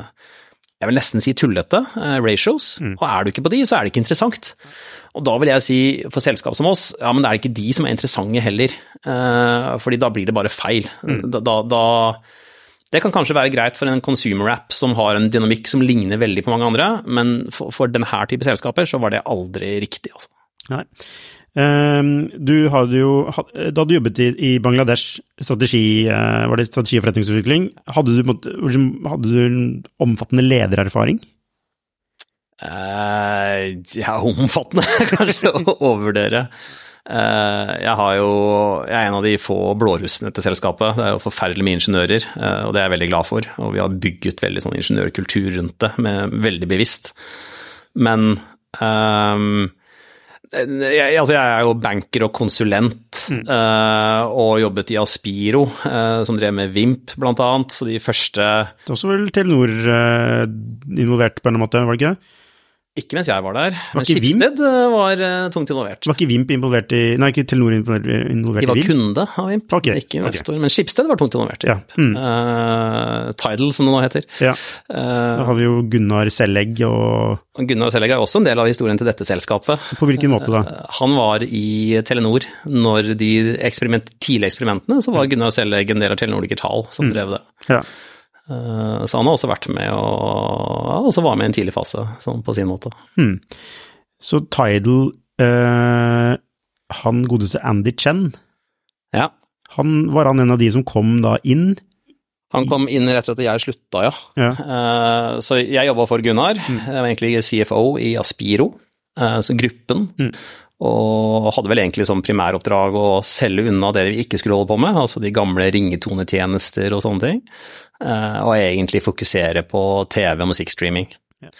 Speaker 3: jeg vil nesten si tullete uh, ratios, mm. og er du ikke på de, så er det ikke interessant. Og da vil jeg si for selskap som oss, ja, men det er ikke de som er interessante heller, uh, fordi da blir det bare feil. Mm. Da, da, da, det kan kanskje være greit for en consumer app som har en dynamikk som ligner veldig på mange andre, men for, for denne type selskaper så var det aldri riktig, altså.
Speaker 2: Nei. Um, du hadde jo Da du jobbet i, Bangladesh, strategi, uh, var det strategi og forretningsutvikling, hadde du, hadde du en omfattende ledererfaring?
Speaker 3: Uh, ja, omfattende, kanskje å overvurdere. Uh, jeg, jo, jeg er en av de få blårussene til selskapet. Det er jo forferdelig med ingeniører, og det er jeg veldig glad for. Og vi har bygget veldig sånn ingeniørkultur rundt det, med, veldig bevisst. Men um, jeg, altså jeg, er jo banker og konsulent, mm. uh, og jobbet i Aspiro, uh, som drev med Vimp, blant annet. Så de første
Speaker 2: Det er også vel Telenor uh, involvert på en måte, var det ikke?
Speaker 3: Ikke mens jeg var der, var men Skipsted eh, var uh, tungt involvert.
Speaker 2: Var ikke Vimp involvert i Nei, ikke Telenor involvert, involvert
Speaker 3: i Vimp? De var kunde av Vimp, okay, ikke investor. Okay. Men Skipsted var tungt involvert i Vimp. Ja. Mm. Uh, Tidal, som det nå heter.
Speaker 2: Ja. da har vi jo Gunnar Sellegg og
Speaker 3: Gunnar Sellegg er også en del av historien til dette selskapet.
Speaker 2: På hvilken måte da?
Speaker 3: han var i Telenor når de eksperiment, tidlige eksperimentene, så var mm. Gunnar Sellegg en del av Telenor Digital som mm. drev det. Ja. Eh, så han har også vært med og også var med i en tidlig fase, sånn på sin måte. Hmm.
Speaker 2: Så Tidal eh, Han godeste Andy Chen,
Speaker 3: ja.
Speaker 2: han, var han en av de som kom da inn?
Speaker 3: Han kom inn rett etter jeg slutta, ja. ja. Eh, så jeg jobba for Gunnar. Mm. Jeg var egentlig CFO i Aspiro, eh, så gruppen. Mm. Og hadde vel egentlig som primæroppdrag å selge unna det vi ikke skulle holde på med, altså de gamle ringetonetjenester og sånne ting. Eh, og egentlig fokusere på TV og musikkstreaming. Ja.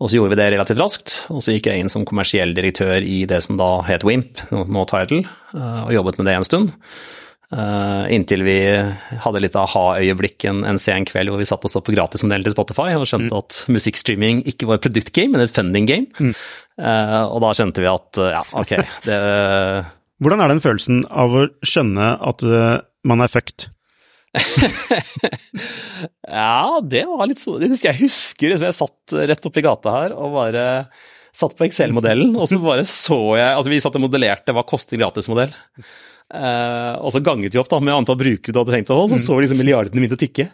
Speaker 3: Og så gjorde vi det relativt raskt, og så gikk jeg inn som kommersiell direktør i det som da het Wimp, nå Tidal, eh, og jobbet med det en stund. Uh, inntil vi hadde litt aha-øyeblikk en, en, sen kveld hvor vi satt oss opp på gratismodellen til Spotify og skjønte mm. at musikkstreaming ikke var et produktgame, men et funding game. Mm. Uh, og da skjønte vi at uh, ja, ok, det
Speaker 2: Hvordan er den følelsen av å skjønne at man er fucked?
Speaker 3: ja, det var litt sånn Jeg husker jeg husker jeg satt rett oppi gata her og bare satt på Excel-modellen, og så bare så jeg Altså, vi satt og modellerte hva koster gratismodell. Uh, og så ganget vi opp da med antall brukere du hadde tenkt å ha, så så vi liksom milliardene å tikke.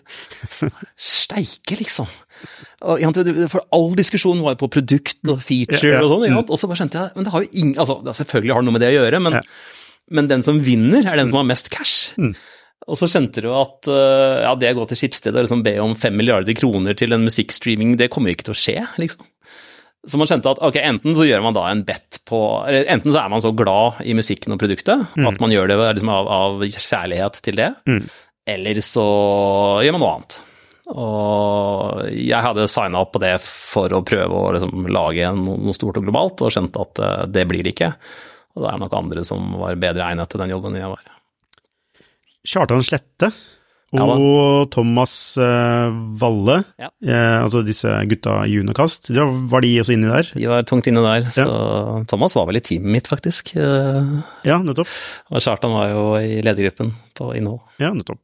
Speaker 3: Steike, liksom. For all diskusjonen var jo på produkt og feature ja, ja. og sånn, og så bare skjønte jeg Men det har jo ingen altså, Selvfølgelig har det noe med det å gjøre, men, men den som vinner, er den som har mest cash. Mm. Og så skjønte du at uh, ja, det å gå til Skipsstedet og liksom be om fem milliarder kroner til en musikkstreaming, det kommer jo ikke til å skje, liksom. Så man skjønte at ok, enten så gjør man da en bet på eller Enten så er man så glad i musikken og produktet mm. at man gjør det liksom av, av, kjærlighet til det, mm. eller så gjør man noe annet. Og jeg hadde signa opp på det for å prøve å liksom lage noe stort og globalt, og skjønte at uh, det blir det ikke. Og det er nok andre som var bedre egnet til den jobben jeg var.
Speaker 2: Kjartan Slette og ja, Thomas uh, Valle, ja. eh, altså disse gutta i Unokast, ja, var de også inni der?
Speaker 3: De var tungt inne der, så Thomas var vel i teamet mitt, faktisk.
Speaker 2: Ja, nettopp.
Speaker 3: Og Kjartan var jo i ledergruppen på innhold.
Speaker 2: Ja, nettopp.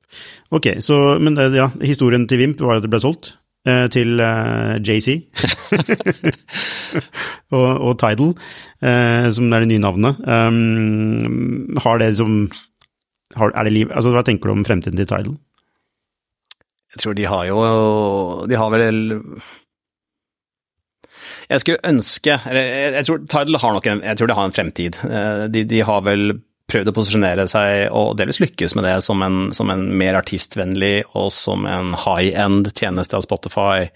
Speaker 2: Ok, så, men eh, ja, historien til Vimp var at det ble solgt eh, til eh, JC og, og, Tidal, eh, som er det nye navnet. Um, har det liksom har, er det liv, altså Hva tenker du om fremtiden til Tidal?
Speaker 3: Jeg tror de har jo De har vel Jeg skulle ønske eller Jeg tror Tidal har nok en, jeg tror de har en fremtid. Eh, de, de har vel prøvd å posisjonere seg, og delvis lykkes med det, som en, som en mer artistvennlig og som en high end tjeneste av Spotify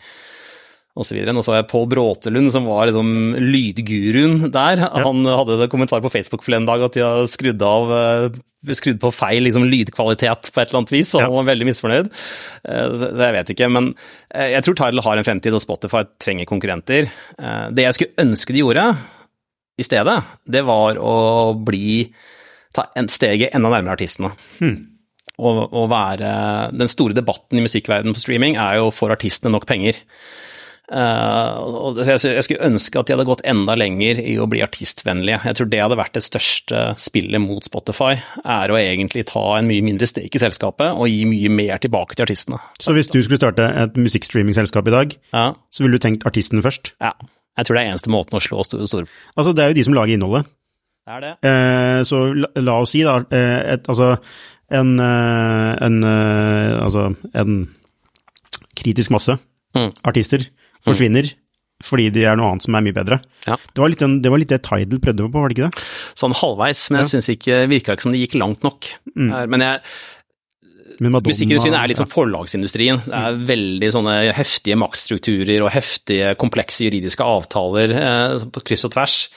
Speaker 3: osv. Nå så jeg Pål Bråtelund, som var liksom lydguruen der. Ja. Han hadde en kommentar på Facebook for en dag at de har skrudd av eh, skrudd på feil liksom, lydkvalitet på et eller annet vis, og han var veldig misfornøyd. Eh, så jeg vet ikke, men eh, jeg tror Tidal har en fremtid, og Spotify trenger konkurrenter. Det jeg skulle ønske de gjorde i stedet, det var å bli ta en steget enda nærmere artistene. Hmm. Og, og være Den store debatten i musikkverdenen på streaming er jo får artistene nok penger. Uh, jeg skulle ønske at de hadde gått enda lenger i å bli artistvennlige. Jeg tror det hadde vært det største spillet mot Spotify, er å egentlig ta en mye mindre stake i selskapet og gi mye mer tilbake til artistene.
Speaker 2: Så hvis du skulle starte et musikkstreamingselskap i dag, ja. så ville du tenkt artisten først?
Speaker 3: Ja. Jeg tror det er eneste måten å slå store
Speaker 2: Altså, det er jo de som lager innholdet.
Speaker 3: Det er det.
Speaker 2: Uh, så la, la, oss si, da, uh, et, altså en, en Altså en kritisk masse mm. artister forsvinner. fordi det er noe annet som er mye bedre.
Speaker 3: Ja.
Speaker 2: Det, var litt, sånn- det var litt det Tidal prøvde på, var det ikke det?
Speaker 3: Sånn halvveis, men jeg
Speaker 2: Ja.
Speaker 3: syns ikke virka ikke som det gikk langt nok.
Speaker 2: Mm.
Speaker 3: Men jeg,
Speaker 2: Men Madonna-
Speaker 3: Musikkindustrien er litt som
Speaker 2: ja.
Speaker 3: forlagsindustrien. Det er veldig sånne heftige maktstrukturer og heftige, komplekse juridiske avtaler eh, på kryss og tvers.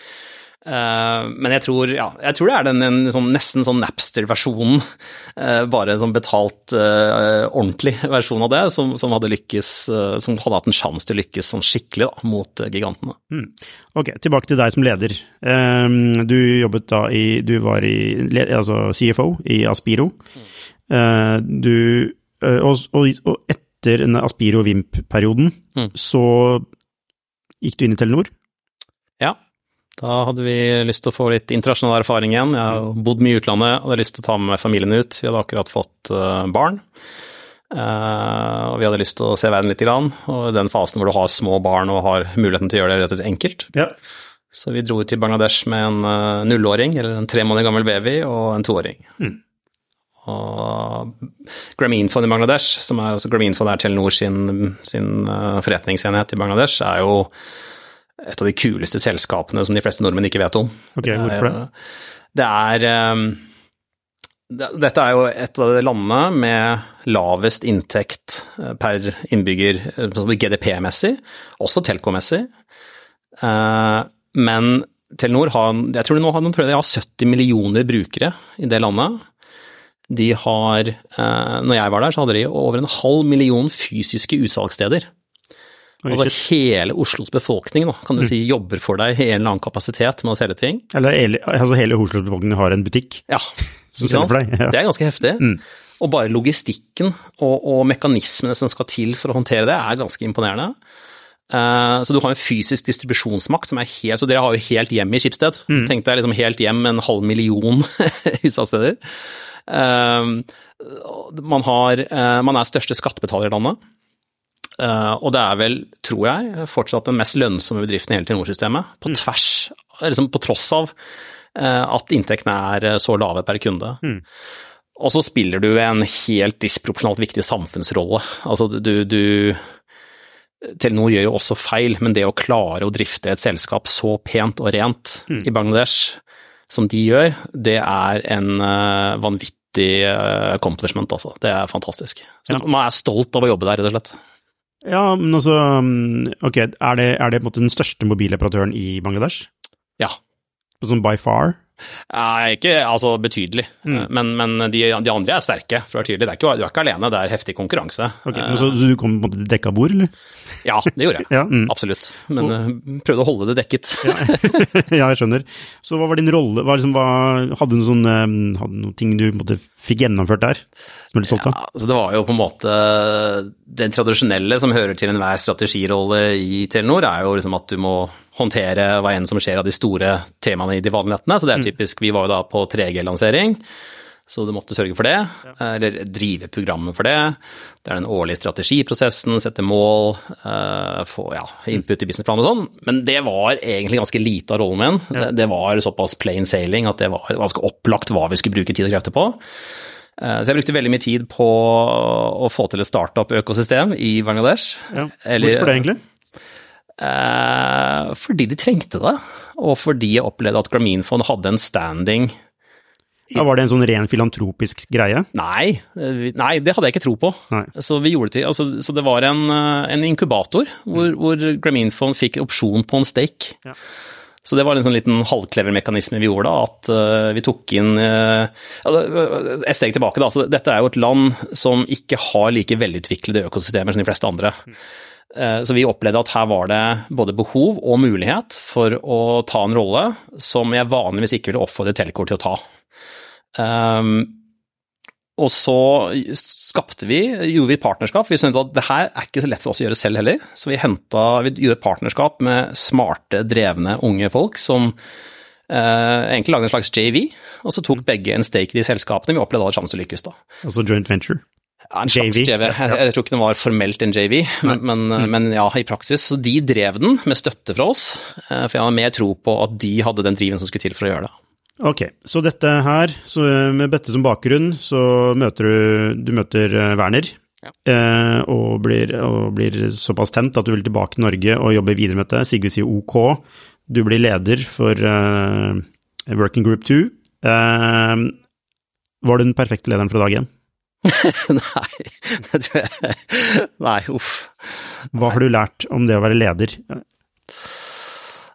Speaker 3: Eh, men jeg tror, ja, jeg tror det er den en, sånn, nesten sånn Napster-versjonen, eh, bare en sånn betalt, eh, ordentlig versjon av det, som, som hadde lykkes, som hadde hatt en sjanse til å lykkes sånn skikkelig da, mot gigantene.
Speaker 2: Ok, tilbake til deg som leder. Ehm, du jobbet da i Du var i, altså CFO i Aspiro. Eh, du og, og, og etter Aspiro Vimp-perioden,
Speaker 3: Mm.
Speaker 2: så gikk du inn i Telenor.
Speaker 3: Da hadde vi lyst til å få litt internasjonal erfaring igjen. Jeg har bodd mye i utlandet, og hadde lyst til å ta med meg familien ut. Vi hadde akkurat fått eh, barn. Eh, og vi hadde lyst til å se verden litt, grann, og i den fasen hvor du har små barn og har muligheten til å gjøre det rett og slett enkelt.
Speaker 2: Ja.
Speaker 3: Så vi dro til Bangladesh med en eh, nullåring, eller en tre måneder gammel baby, og en toåring.
Speaker 2: Mm.
Speaker 3: Og Grameenphone i Bangladesh, som er, altså Grameenphone er Telenor sin, sin forretningsenhet i Bangladesh, er jo et av de kuleste selskapene som de fleste nordmenn ikke vet om.
Speaker 2: Ok, hvorfor det?
Speaker 3: Det er det, Dette er jo et av de landene med lavest inntekt eh, per innbygger eh, GDP-messig, også telkomessig. Eh, Men Telenor har, jeg tror de nå har, tror de har 70 millioner brukere i det landet. De har, når jeg var der, så hadde de over en halv million fysiske utsalgssteder. Altså hele Oslos befolkning da, kan du si, jobber for deg i en eller annen kapasitet med å selge ting.
Speaker 2: Eller hele, altså hele Oslos befolkning har en butikk.
Speaker 3: Ja,
Speaker 2: Som selger for deg, ja.
Speaker 3: Det er ganske heftig.
Speaker 2: Mm.
Speaker 3: Og bare logistikken og, og mekanismene som skal til for å håndtere det, er ganske imponerende. Eh, så du har en fysisk distribusjonsmakt som er helt Så dere har jo helt hjem i Skipsted.
Speaker 2: Mm.
Speaker 3: Tenk deg liksom helt hjem med en halv million husavsteder. Eh, man, har, eh, man er største skattebetaler i landet. Eh, og det er vel, tror jeg, fortsatt den mest lønnsomme bedriften i hele Telenor-systemet. På tvers, liksom på tross av eh, at inntektene er eh, så lave per kunde. Og så spiller du en helt disproporsjonalt viktig samfunnsrolle. Altså du, du Telenor gjør jo også feil, men det å klare å drifte et selskap så pent og rent i Bangladesh som de gjør, det er en vanvittig accomplishment, altså. Det er fantastisk. Så man er stolt av å jobbe der, rett og slett.
Speaker 2: Ja, men altså mm, Ok, er det, er det på en måte den største mobiloperatøren i Bangladesh?
Speaker 3: Ja.
Speaker 2: Sånn by far?
Speaker 3: Nei, ikke altså betydelig, men, men de, de andre er sterke, for å være tydelig. Det er ikke, du er ikke alene, det er heftig konkurranse.
Speaker 2: Okay, men så, så du kom på en måte dekka bord, eller?
Speaker 3: Ja, det gjorde jeg.
Speaker 2: Ja, mm.
Speaker 3: Absolutt. Men og, prøvde å holde det dekket.
Speaker 2: ja, jeg skjønner. Så hva var din rolle? Hva liksom, hva, hadde du noen mm, hadde noen ting du på måte, fikk gjennomført der, som du er stolt av?
Speaker 3: Ja, altså det var jo på en måte Den tradisjonelle som hører til enhver strategirolle i Telenor, er jo liksom at du må håndtere hva enn som skjer av de store temaene i de vanlige nettene. Så det er typisk Vi var jo da på 3G-lansering. Så du måtte sørge for det, eller drive programmet for det. Det er den årlige strategiprosessen, sette mål, eh, få ja, input i businessplan og sånn. Men det var egentlig ganske lite av rollen min. Det, det var såpass plain sailing at det var ganske opplagt hva vi skulle bruke tid og krefter på. Eh, Så jeg brukte veldig mye tid på å få til et startup-økosystem i Bangladesh.
Speaker 2: Ja. Hvorfor det, egentlig?
Speaker 3: Eh, fordi de trengte det, og fordi jeg opplevde at Grameenphone hadde en standing
Speaker 2: Ja, var det en sånn ren filantropisk greie?
Speaker 3: Nei, eh, nei, det hadde jeg ikke tro på.
Speaker 2: Nei.
Speaker 3: Så, vi det til, altså, så det var en, eh, en inkubator hvor, hvor Fond fikk opsjon på en stake.
Speaker 2: Ja.
Speaker 3: Så det var en sånn liten halvklever mekanisme vi gjorde, da, at uh, vi tok inn uh, Et steg tilbake, da. Så dette er jo et land som ikke har like velutviklede økosystemer som de fleste andre. Eh, Så vi opplevde at her var det både behov og mulighet for å ta en rolle som jeg vanligvis ikke ville oppfordre Telecor til å ta. Um, og så skapte vi, gjorde vi et partnerskap. Vi skjønte at det her er ikke så lett for oss å gjøre selv heller. Så vi hentet, vi gjorde et partnerskap med smarte, drevne unge folk som Uh, egentlig lagde en slags JV. Og så tok begge en stake i de selskapene. Vi opplevde alle sjanse til å lykkes, da.
Speaker 2: Altså joint venture?
Speaker 3: En slags
Speaker 2: JV,
Speaker 3: JV. Jeg, jeg tror ikke den var formelt en JV, men, men, men ja, i praksis. Så de drev den med støtte fra oss, eh, for jeg hadde mer tro på at de hadde den driven som skulle til for å gjøre det.
Speaker 2: Ok, så dette her, så med dette som bakgrunn, så møter du, du møter eh, Werner ja. eh, og, blir, og, blir, såpass tent at du vil tilbake til Norge og jobbe videre med dette. Sigurd sier ok. Du blir leder for uh, Working Group 2. Uh, var du den perfekte lederen fra dag én?
Speaker 3: Nei, det tror jeg Nei, uff.
Speaker 2: Hva har du lært om det å være leder?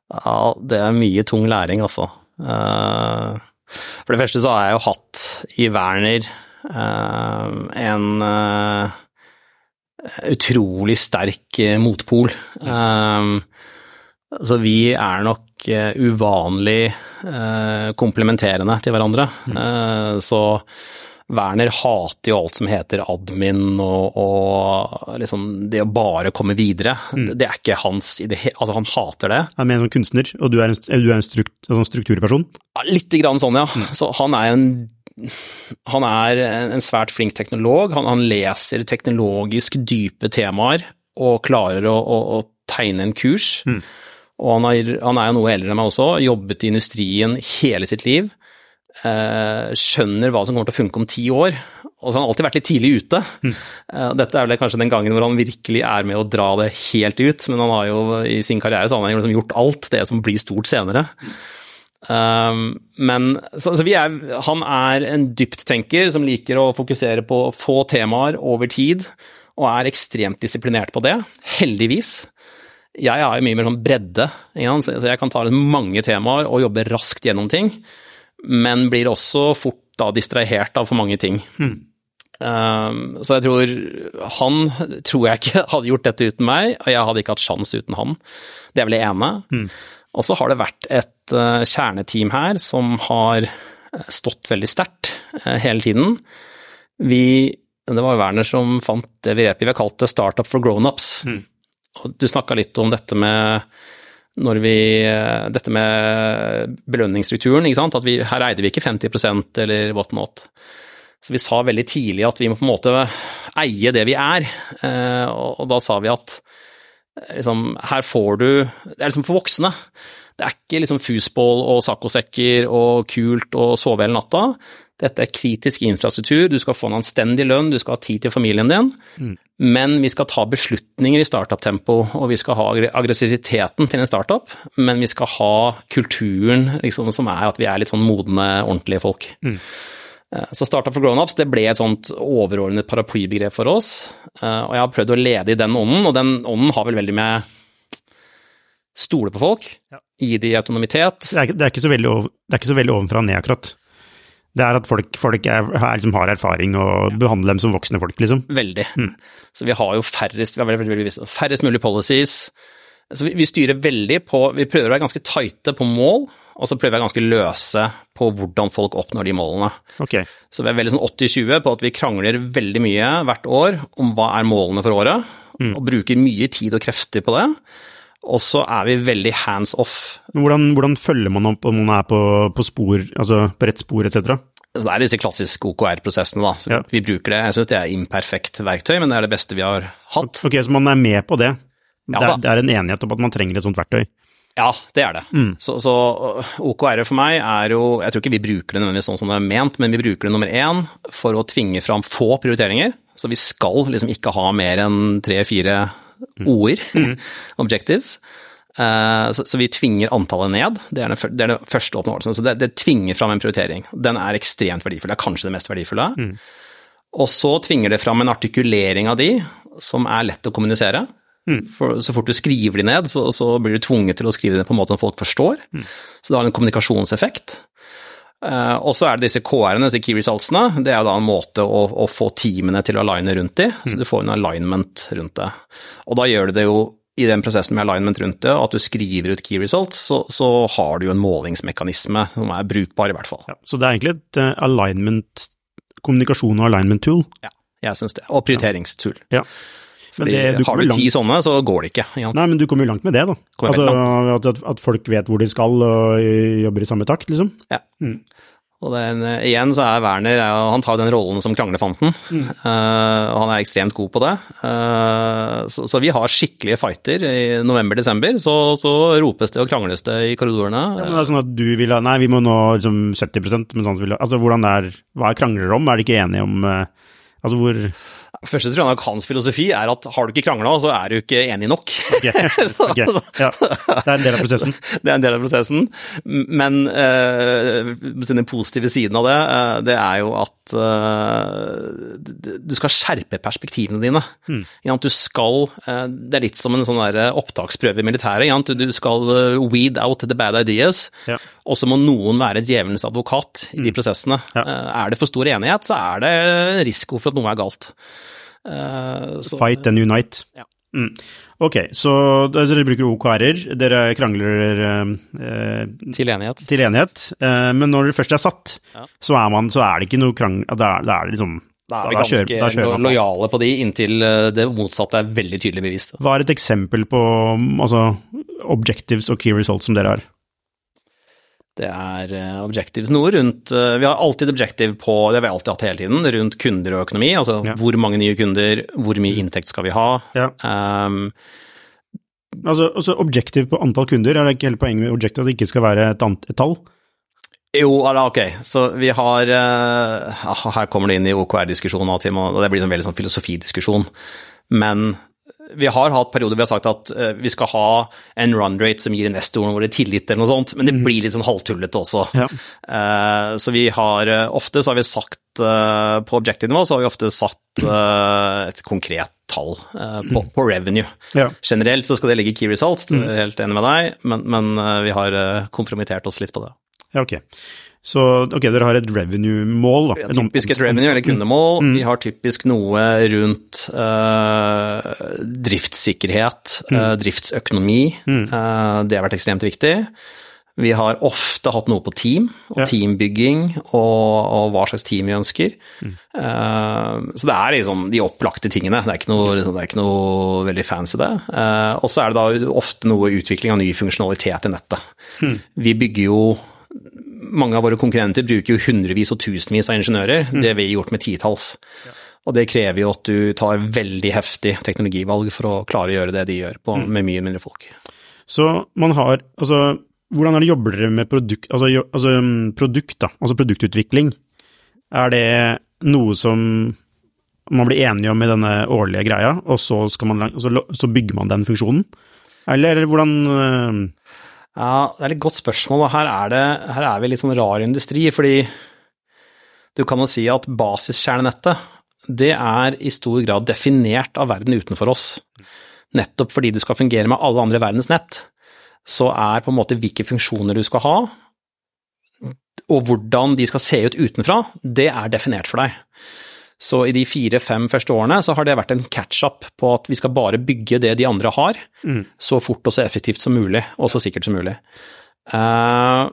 Speaker 3: Ja, det er mye tung læring, altså. Uh, for det første så har jeg jo hatt i Werner uh, en uh, utrolig sterk motpol. så vi er nok uvanlig komplementerende til hverandre. så Werner hater jo alt som heter admin og, og liksom det å bare komme videre. Mm. Det er ikke hans idé, altså han hater det.
Speaker 2: Han er mer en sånn kunstner, og du er en, du er en strukt, sånn strukturperson?
Speaker 3: Ja, Litt grann sånn, ja. Mm. Så han er en han er en svært flink teknolog. Han, han leser teknologisk dype temaer og klarer å, å, å tegne en kurs. Mm. Og han er, han er jo noe eldre enn meg også, jobbet i industrien hele sitt liv. Eh, skjønner hva som kommer til å funke om ti år. Og så har han alltid vært litt tidlig ute. Mm. Dette er vel kanskje den gangen hvor han virkelig er med å dra det helt ut, men han har jo i sin karriere så har liksom gjort alt det som blir stort senere. Um, men så, så er, han er en dypttenker som liker å fokusere på få temaer over tid, og er ekstremt disiplinert på det. Heldigvis. Jeg har mye mer sånn bredde, så jeg kan ta mange temaer og jobbe raskt gjennom ting men blir også fort da distrahert av for mange ting. Mm. Um, så jeg tror Han tror jeg ikke hadde gjort dette uten meg, og jeg hadde ikke hatt sjans uten han. Det er vel det ene. Mm. Og så har det vært et uh, kjerneteam her som har stått veldig sterkt uh, hele tiden. Vi Det var Werner som fant det vi har kalt det startup for grownups. Mm. Du snakka litt om dette med når vi Dette med belønningsstrukturen, ikke sant. At vi, her eide vi ikke 50% eller what not. Så vi sa veldig tidlig at vi må på en måte eie det vi er. Eh, og da sa vi at liksom, her får du Det er liksom for voksne. Det er ikke liksom fusball og saccosekker og kult og sove hele natta. Dette er kritisk infrastruktur, du skal få en anstendig lønn, du skal ha tid til familien din. Mm. Men vi skal ta beslutninger i startup-tempo, og vi skal ha aggressiviteten til en startup. Men vi skal ha kulturen liksom, som er at vi er litt sånn modne, ordentlige folk. Mm. Eh, så Startup for grownups det ble et sånt overordnet paraplybegrep for oss. Eh, og jeg har prøvd å lede i den ånden, og den ånden har vel veldig med stole på folk, ja. gi de autonomitet.
Speaker 2: Det er, det er, ikke så veldig, det er ikke så veldig ovenfra og ned, akkurat. Det er at folk, folk er, er, liksom, har erfaring og behandler dem som voksne folk, liksom.
Speaker 3: Veldig. Mm. Så vi har jo færrest, vi har veldig, veldig, færrest mulig policies. Så vi, vi, styrer veldig på Vi prøver å være ganske tighte på mål, og så prøver vi å være ganske løse på hvordan folk oppnår de målene.
Speaker 2: Okay.
Speaker 3: Så vi er veldig sånn 80-20 på at vi krangler veldig mye hvert år om hva er målene for året, mm. og bruker mye tid og krefter på det. Og så er vi veldig hands off.
Speaker 2: Hvordan, hvordan følger man opp om man er på, på, spor, altså på rett spor etc.?
Speaker 3: Det er disse klassiske OKR-prosessene, da. Ja. Vi bruker det. Jeg syns det er imperfekt verktøy, men det er det beste vi har hatt.
Speaker 2: Ok, Så man er med på det? Ja, det, er, det er en enighet om at man trenger et sånt verktøy?
Speaker 3: Ja, det er det. Mm. Så, så OKR for meg er jo Jeg tror ikke vi bruker det nødvendigvis sånn som det er ment, men vi bruker det nummer én for å tvinge fram få prioriteringer. Så vi skal liksom ikke ha mer enn tre-fire ord, mm. objectives. Uh, så, så, vi tvinger antallet ned. Det er, det, er det første oppnåelsen. Så det, det, tvinger fram en prioritering. Den er ekstremt verdifull. Det er kanskje det mest verdifulle. Mm. Og så tvinger det fram en artikulering av de som er lett å kommunisere. Mm. For så fort du skriver de ned, så, så, blir du tvunget til å skrive det på en måte som folk forstår. Mm. Så det har en kommunikasjonseffekt. Uh, og så er det disse KR-ene, disse key resultsene. Det er jo da en måte å, å få teamene til å aligne rundt de, så du får en alignment rundt det. Og da gjør du det jo i den prosessen med alignment rundt det, at du skriver ut key results, så, så har du jo en målingsmekanisme som er brukbar, i hvert fall.
Speaker 2: Ja, så det er egentlig et uh, alignment, kommunikasjon og alignment tool?
Speaker 3: Ja, jeg syns det. Og prioriteringstool.
Speaker 2: Ja.
Speaker 3: Fordi det, har du ti sånne, så går det ikke.
Speaker 2: Nei, men du kommer jo langt med det, da. Altså, at, at, folk vet hvor de skal og jobber i samme takt, liksom.
Speaker 3: Ja. Mm. Og den, igjen så er Werner han tar den rollen som kranglefanten. Mm. Uh, og han er ekstremt god på det. Uh, så, så, vi har skikkelige fighter. I november-desember så, så, ropes det og krangles det i korridorene.
Speaker 2: Ja, men det er sånn at du vil ha Nei, vi må nå liksom 70% men sånn vil ha Altså hvordan det er Hva er krangler om? Er de ikke enige om uh, Altså hvor
Speaker 3: Første tror jeg nok hans filosofi er at har du ikke krangla, så er du ikke enig nok.
Speaker 2: Okay. Okay. Ja. Det er en del av prosessen.
Speaker 3: Det er en del av prosessen. Men uh, den positive siden av det, uh, det er jo at uh, du skal skjerpe perspektivene dine. Mm. Du skal, Det er litt som en sånn opptaksprøve i militæret. Du skal weed out the bad ideas. Ja. Og så må noen være djevelens advokat i de mm. prosessene. Ja. Er det for stor enighet, så er det risiko for at noe er galt.
Speaker 2: Uh, så, Fight and unite. Ja. Mm. Ok, så dere bruker OKR-er, dere krangler
Speaker 3: eh, til enighet.
Speaker 2: Til enighet. Eh, men når dere først er satt, ja. så, er man, så, er det ikke noe krangel Da er, det liksom
Speaker 3: da er vi ganske da kjører, da lojale på de inntil eh, det motsatte er veldig tydelig bevist.
Speaker 2: Hva er et eksempel på altså, objectives og key results som dere har?
Speaker 3: Det er eh, objectives noe rundt eh, Vi har alltid objective på, det har vi alltid hatt hele tiden, rundt kunder og økonomi. Altså ja. hvor mange nye kunder, hvor mye inntekt skal vi ha. Ja. Um,
Speaker 2: altså, altså, objective på antall kunder, er det ikke hele poenget med objective at det ikke skal være et, et tall?
Speaker 3: Jo, ok, så vi har uh, Her kommer det inn i OKR-diskusjonen, og det blir en veldig sånn filosofidiskusjon. Men vi har hatt perioder vi har sagt at uh, vi skal ha en run rate som gir investorene våre tillit, eller noe sånt, men det mm. blir litt sånn halvtullete også. Ja. Uh, så vi har uh, ofte så har vi sagt på objective-nivå så har vi ofte satt et konkret tall på, mm. på, revenue. Ja. Generelt så skal det ligge i key results, det er helt enig med deg, men, men vi har kompromittert oss litt på det.
Speaker 2: Ja, ok. Så ok, dere har et revenue-mål?
Speaker 3: Ja, typisk et revenue eller kundemål. Mm. Vi har typisk noe rundt uh, driftssikkerhet, mm. uh, driftsøkonomi. Mm. Uh, det har vært ekstremt viktig. Vi har ofte hatt noe på team, og ja. teambygging, og, og, hva slags team vi ønsker. Mm. så det er liksom de opplagte tingene. Det er ikke noe, liksom, det er ikke noe veldig fancy, det. og så er det da ofte noe utvikling av ny funksjonalitet i nettet. Mm. Vi bygger jo mange av våre konkurrenter bruker jo hundrevis og tusenvis av ingeniører. Mm. Det vi har gjort med titalls. Ja. Og det krever jo at du tar veldig heftig teknologivalg for å klare å gjøre det de gjør, på, mm. med mye mindre folk.
Speaker 2: Så man har Altså, hvordan er det jobber dere med produkt, altså, altså, mm, produkt, da, altså produktutvikling? Er det noe som man blir enige om i denne årlige greia, og så, man, så, så bygger man den funksjonen? Eller hvordan øh,
Speaker 3: ja, det er et godt spørsmål. og her er, det, her er vi litt sånn rar industri, fordi du kan jo si at basiskjernenettet det er i stor grad definert av verden utenfor oss. Nettopp fordi du skal fungere med alle andre verdens nett, så er på en måte hvilke funksjoner du skal ha, og hvordan de skal se ut utenfra, det er definert for deg. Så i de fire-fem første årene så har det vært en catch-up på at vi skal bare bygge det de andre har, mm. så fort og så effektivt som mulig, og så sikkert som mulig. Uh,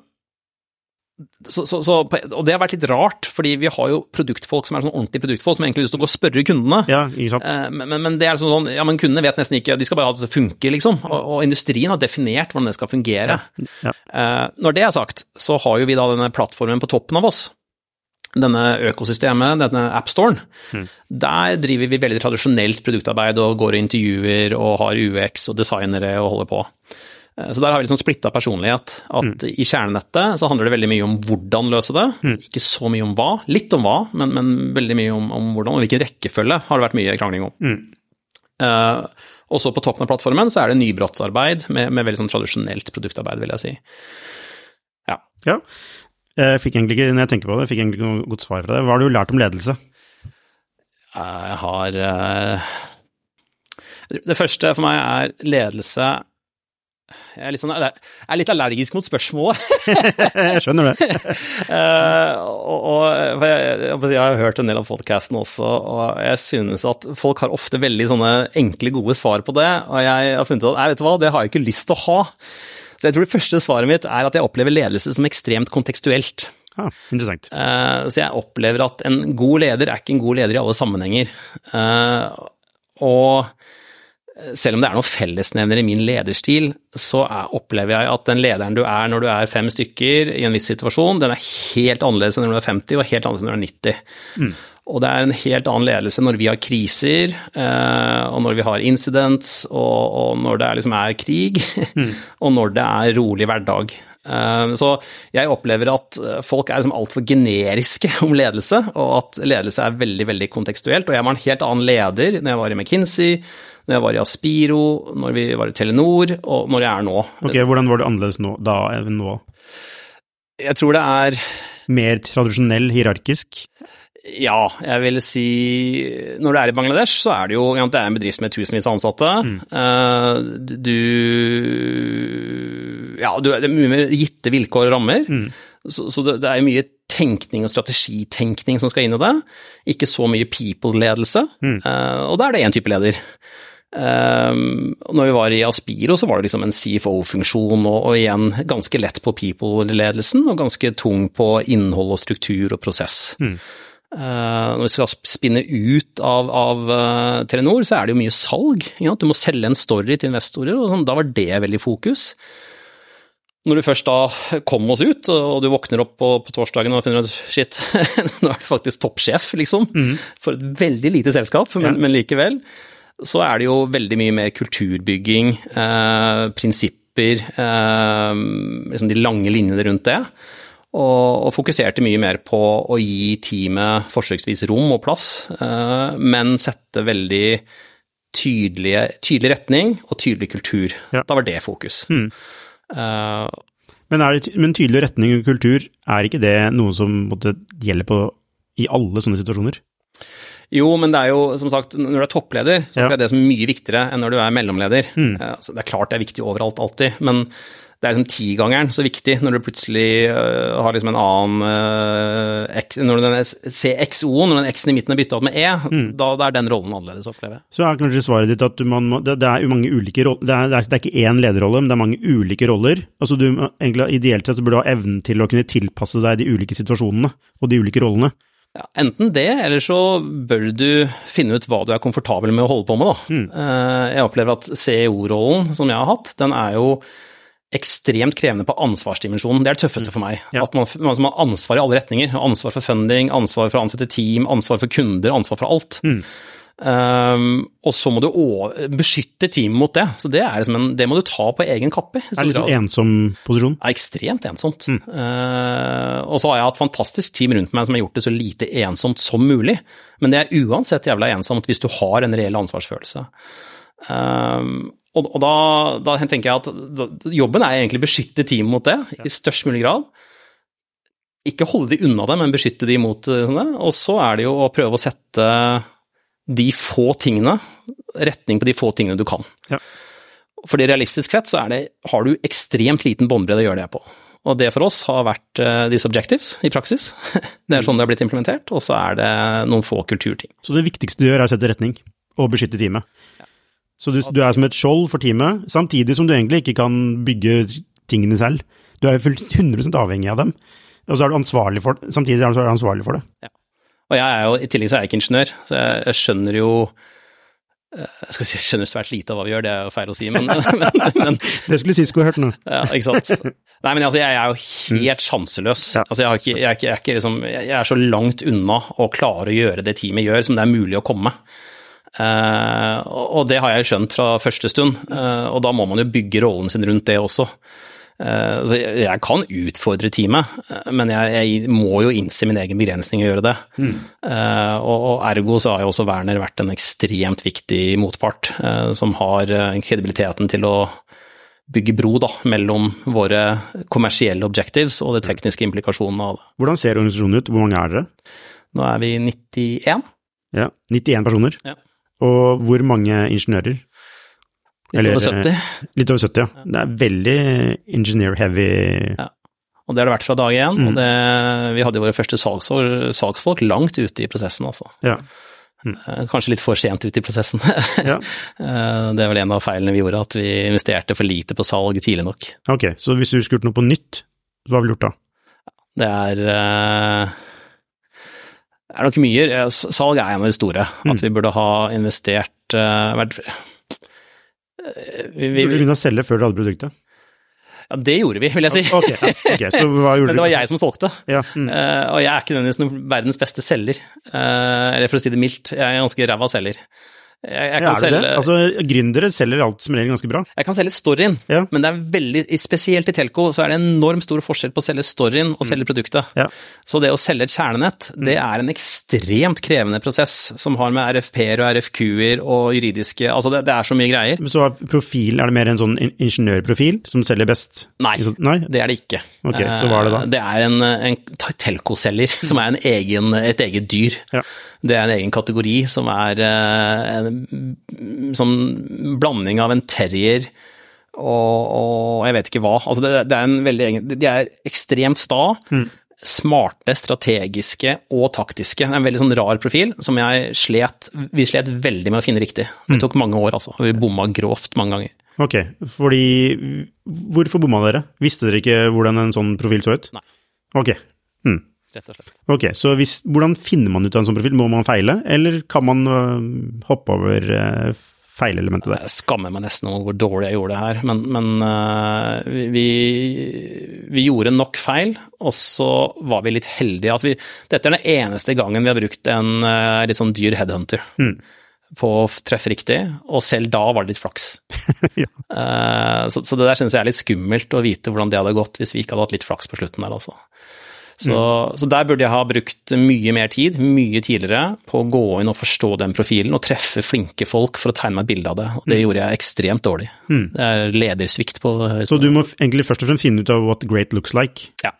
Speaker 3: så, så, så, og det har vært litt rart, fordi vi har jo produktfolk som er sånn ordentlige produktfolk som egentlig har lyst til å gå og spørre kundene.
Speaker 2: Ja, ikke sant.
Speaker 3: Men, men, men, det er sånn, sånn, ja, men kundene vet nesten ikke, de skal bare ha det til å funke, liksom. Og, og, industrien har definert hvordan det skal fungere. Ja, ja. Uh, når det er sagt, så har jo vi da denne plattformen på toppen av oss denne økosystemet, denne appstoren, mm. der driver vi veldig tradisjonelt produktarbeid og går i intervjuer og har UX og designere og holder på. Eh, så der har vi litt sånn splitta personlighet. At mm. i kjernenettet så handler det veldig mye om hvordan løse det, mm. ikke så mye om hva. Litt om hva, men, men veldig mye om, om, hvordan og hvilken rekkefølge har det vært mye krangling om. Uh, og så på toppen av plattformen så er det nybrottsarbeid med, med veldig sånn tradisjonelt produktarbeid, vil jeg si.
Speaker 2: Ja. ja. Jeg fikk egentlig ikke, når jeg tenker på det, jeg fikk egentlig ikke noe godt svar fra deg. Hva har du lært om ledelse?
Speaker 3: Jeg har eh, Det første for meg er ledelse jeg er litt, sånn, jeg er litt allergisk mot spørsmålet.
Speaker 2: jeg skjønner det.
Speaker 3: uh, og, og jeg, jeg, har hørt en del av podkasten også, og jeg synes at folk har ofte veldig sånne enkle, gode svar på det. Og jeg har funnet ut at vet vet hva, det har jeg ikke lyst til å ha. Så jeg tror det første svaret mitt er at jeg opplever ledelse som ekstremt kontekstuelt.
Speaker 2: Ah, interessant.
Speaker 3: Uh, så jeg opplever at en god leder er ikke en god leder i alle sammenhenger. Uh, og selv om det er noen fellesnevner i min lederstil, så er, opplever jeg at den lederen du er når du er fem stykker i en viss situasjon, den er helt annerledes enn når du er 50 og helt annerledes enn når du er 90. Mm. Og det er en helt annen ledelse når vi har kriser, eh, og når vi har incidents, og, når det liksom er krig, mm. og når det er rolig hverdag. Eh, så jeg opplever at folk er liksom altfor generiske om ledelse, og at ledelse er veldig veldig kontekstuelt. Og jeg var en helt annen leder når jeg var i McKinsey, når jeg var i Aspiro, når vi var i Telenor, og når jeg er nå.
Speaker 2: Ok, Hvordan var det annerledes nå, da enn nå?
Speaker 3: Jeg tror det er
Speaker 2: Mer tradisjonell, hierarkisk?
Speaker 3: Ja, jeg vil si Når du er i Bangladesh, så er det jo det er en bedrift med tusenvis av ansatte. Mm. Uh, du Ja, du, det er mye mer gitte vilkår og rammer. Mm. Så, så det, det, er mye tenkning og strategitenkning som skal inn i det. Ikke så mye people-ledelse. Mm. Uh, og da er det én type leder. Um, når vi var i Aspiro, så var det liksom en CFO-funksjon, og, og, igjen ganske lett på people-ledelsen, og ganske tung på innhold og struktur og prosess. Mm. Uh, når vi skal spinne ut av, av uh, Telenor, så er det jo mye salg. Ja? Du må selge en story til investorer, og sånn, da var det veldig fokus. Når du først da kom oss ut, og du våkner opp på, på torsdagen og finner ut shit, nå er du faktisk toppsjef, liksom, mm. for et veldig lite selskap, men, ja. men, likevel, så er det jo veldig mye mer kulturbygging, uh, prinsipper, liksom de lange linjene rundt det og, fokuserte mye mer på å gi teamet forsøksvis rom og plass, eh, men sette veldig tydelige, tydelig retning og tydelig kultur. Ja. Da var det fokus. Mm.
Speaker 2: Uh, men, det, men, tydelig retning og kultur, er ikke det noe som måtte, gjelder på i alle sånne situasjoner?
Speaker 3: Jo, men det er jo som sagt, når du er toppleder, så er det som mye viktigere enn når du er mellomleder. Mm. Uh, det er klart det er viktig overalt alltid, men det er liksom tigangeren så viktig når du plutselig uh, har liksom en annen uh, X, Når den CXO, når den X-en i midten er bytta ut med E, mm. da, da, er den rollen annerledes, opplever jeg.
Speaker 2: Så er kanskje svaret ditt at man må, det, det, er mange ulike roller, det, det, det, er ikke én lederrolle, men det er mange ulike roller. Altså du, egentlig Ideelt sett så burde du ha evnen til å kunne tilpasse deg de ulike situasjonene og de ulike rollene.
Speaker 3: Ja, enten det, eller så bør du finne ut hva du er komfortabel med å holde på med, da. Mm. Uh, jeg opplever at CEO-rollen som jeg har hatt, den er jo ekstremt krevende på ansvarsdimensjonen. Det er det tøffeste for meg. Ja. At man, man har ansvar i alle retninger. Ansvar for funding, ansvar for å ansette team, ansvar for kunder, ansvar for alt. Mm. Um, og så må du beskytte teamet mot det. Så det, liksom en, det må du ta på egen kappe.
Speaker 2: Det er litt sånn ensom posisjon?
Speaker 3: Er ekstremt ensomt. Mm. Uh, og så har jeg hatt fantastisk team rundt meg som har gjort det så lite ensomt som mulig. Men det er uansett jævla ensomt hvis du har en reell ansvarsfølelse. Um, og, og da, da, tenker jeg at jobben er egentlig å beskytte teamet mot det i størst mulig grad. Ikke holde de unna det, men beskytte de mot det. Og så er det jo å prøve å sette de få tingene, retning på de få tingene du kan. Ja. Fordi realistisk sett så det, har du ekstremt liten båndbredde å gjøre det på. Og det for oss har vært disse objectives i praksis. det er sånn det har blitt implementert, og så er det noen få kulturting.
Speaker 2: Så det viktigste du gjør er å sette retning og beskytte teamet? Så du, du, er som et skjold for teamet, samtidig som du egentlig ikke kan bygge tingene selv. Du er 100 avhengig av dem, og så er du ansvarlig for, samtidig er du ansvarlig for det. Ja.
Speaker 3: Og jeg er jo, I tillegg så er jeg ikke ingeniør, så jeg, jeg skjønner jo eh, jeg skal si, jeg skjønner svært lite av hva vi gjør, det er jo feil å si, men, men,
Speaker 2: men Det skulle Sisko hørt nå.
Speaker 3: Ja, ikke sant. Nei, men altså, jeg er jo helt sjanseløs. Ja. Altså, jeg, ikke, jeg, er ikke, liksom, jeg, er så langt unna å klare å gjøre det teamet gjør, som det er mulig å komme. Uh, og det har jeg skjønt fra første stund, uh, og da må man jo bygge rollen sin rundt det også. Uh, så jeg, kan utfordre teamet, men jeg, jeg, må jo innse min egen begrensning og gjøre det. Mm. Og, og, ergo så har jo også Werner vært en ekstremt viktig motpart, som har kredibiliteten til å bygge bro da, mellom våre kommersielle objectives og de tekniske implikasjonene av det.
Speaker 2: Hvordan ser organisasjonen ut, hvor mange er dere?
Speaker 3: Nå er vi 91.
Speaker 2: Ja, 91 personer? Ja. Og hvor mange ingeniører?
Speaker 3: Litt over 70.
Speaker 2: Litt over 70, ja. Det er veldig engineer-heavy. Ja.
Speaker 3: Og det har det vært fra dag én. Mm. Og det, vi hadde jo våre første salgsfolk langt ute i prosessen, altså. Ja. Mm. Kanskje litt for sent ute i prosessen. ja. Eh, det er vel en av feilene vi gjorde, at vi investerte for lite på salg tidlig nok.
Speaker 2: Ok, så hvis du skulle gjort noe på nytt, hva ville du gjort da?
Speaker 3: Det er det er nok mye. Salg er en av de store. Mm. At vi burde ha investert uh, vært,
Speaker 2: uh, vi, vi, Burde begynne å selge før du hadde produktet?
Speaker 3: Ja, det gjorde vi, vil jeg si.
Speaker 2: Ok, ja, okay. så hva gjorde
Speaker 3: Men det var jeg som solgte.
Speaker 2: Ja, mm.
Speaker 3: uh, og jeg er ikke nødvendigvis verdens beste selger. Uh, eller for å si det mildt, jeg er en ganske ræva selger. Jeg, jeg,
Speaker 2: Ja, er det
Speaker 3: selge,
Speaker 2: det? Altså, gründere selger alt som regel ganske bra.
Speaker 3: jeg kan selge storyen,
Speaker 2: Ja.
Speaker 3: men det er veldig, spesielt i telco så er det enormt stor forskjell på å selge storyen og selge produktet.
Speaker 2: Ja.
Speaker 3: Så det å selge et kjernenett, det er en ekstremt krevende prosess som har med RFP-er og RFQ-er og juridiske Altså det, det er så mye greier.
Speaker 2: Så profil, er det mer en sånn ingeniørprofil som selger best?
Speaker 3: Nei,
Speaker 2: Nei?
Speaker 3: det er det ikke.
Speaker 2: Ok, så hva er det da?
Speaker 3: Eh, Det er en, en telco-selger, som er en egen, et eget dyr. Det er en egen kategori som er eh, en sånn blanding av en terrier og, og jeg vet ikke hva. Altså det, det er en veldig egen De er ekstremt sta.
Speaker 2: Mm.
Speaker 3: Smarte, strategiske og taktiske. En veldig sånn rar profil som jeg slet Vi slet veldig med å finne riktig.
Speaker 2: Mm.
Speaker 3: Det tok mange år, altså. Vi bomma grovt mange ganger.
Speaker 2: Ok, fordi Hvorfor bomma dere? Visste dere ikke hvordan en sånn profil så ut?
Speaker 3: Nei.
Speaker 2: Ok. Hm.
Speaker 3: Rett og slett.
Speaker 2: Ok, så hvis, hvordan finner man ut av en sånn profil? Må man feile, eller kan man uh, hoppe over uh, feilelementet der?
Speaker 3: Jeg skammer meg nesten over hvor dårlig jeg gjorde det her, men, men uh, vi, vi gjorde nok feil, og så var vi litt heldige at vi Dette er den eneste gangen vi har brukt en uh, litt sånn dyr headhunter på å treffe riktig, og selv da var det litt flaks.
Speaker 2: Ja.
Speaker 3: uh, så, så det der synes jeg er litt skummelt å vite hvordan det hadde gått hvis vi ikke hadde hatt litt flaks på slutten der, altså. Så, så der burde jeg ha brukt mye mer tid, mye tidligere, på å gå inn og forstå den profilen og treffe flinke folk for å tegne meg et bilde av det. Og det gjorde jeg ekstremt dårlig. Det er ledersvikt på
Speaker 2: Så du må egentlig først og fremst finne ut av what great looks like.
Speaker 3: Ja,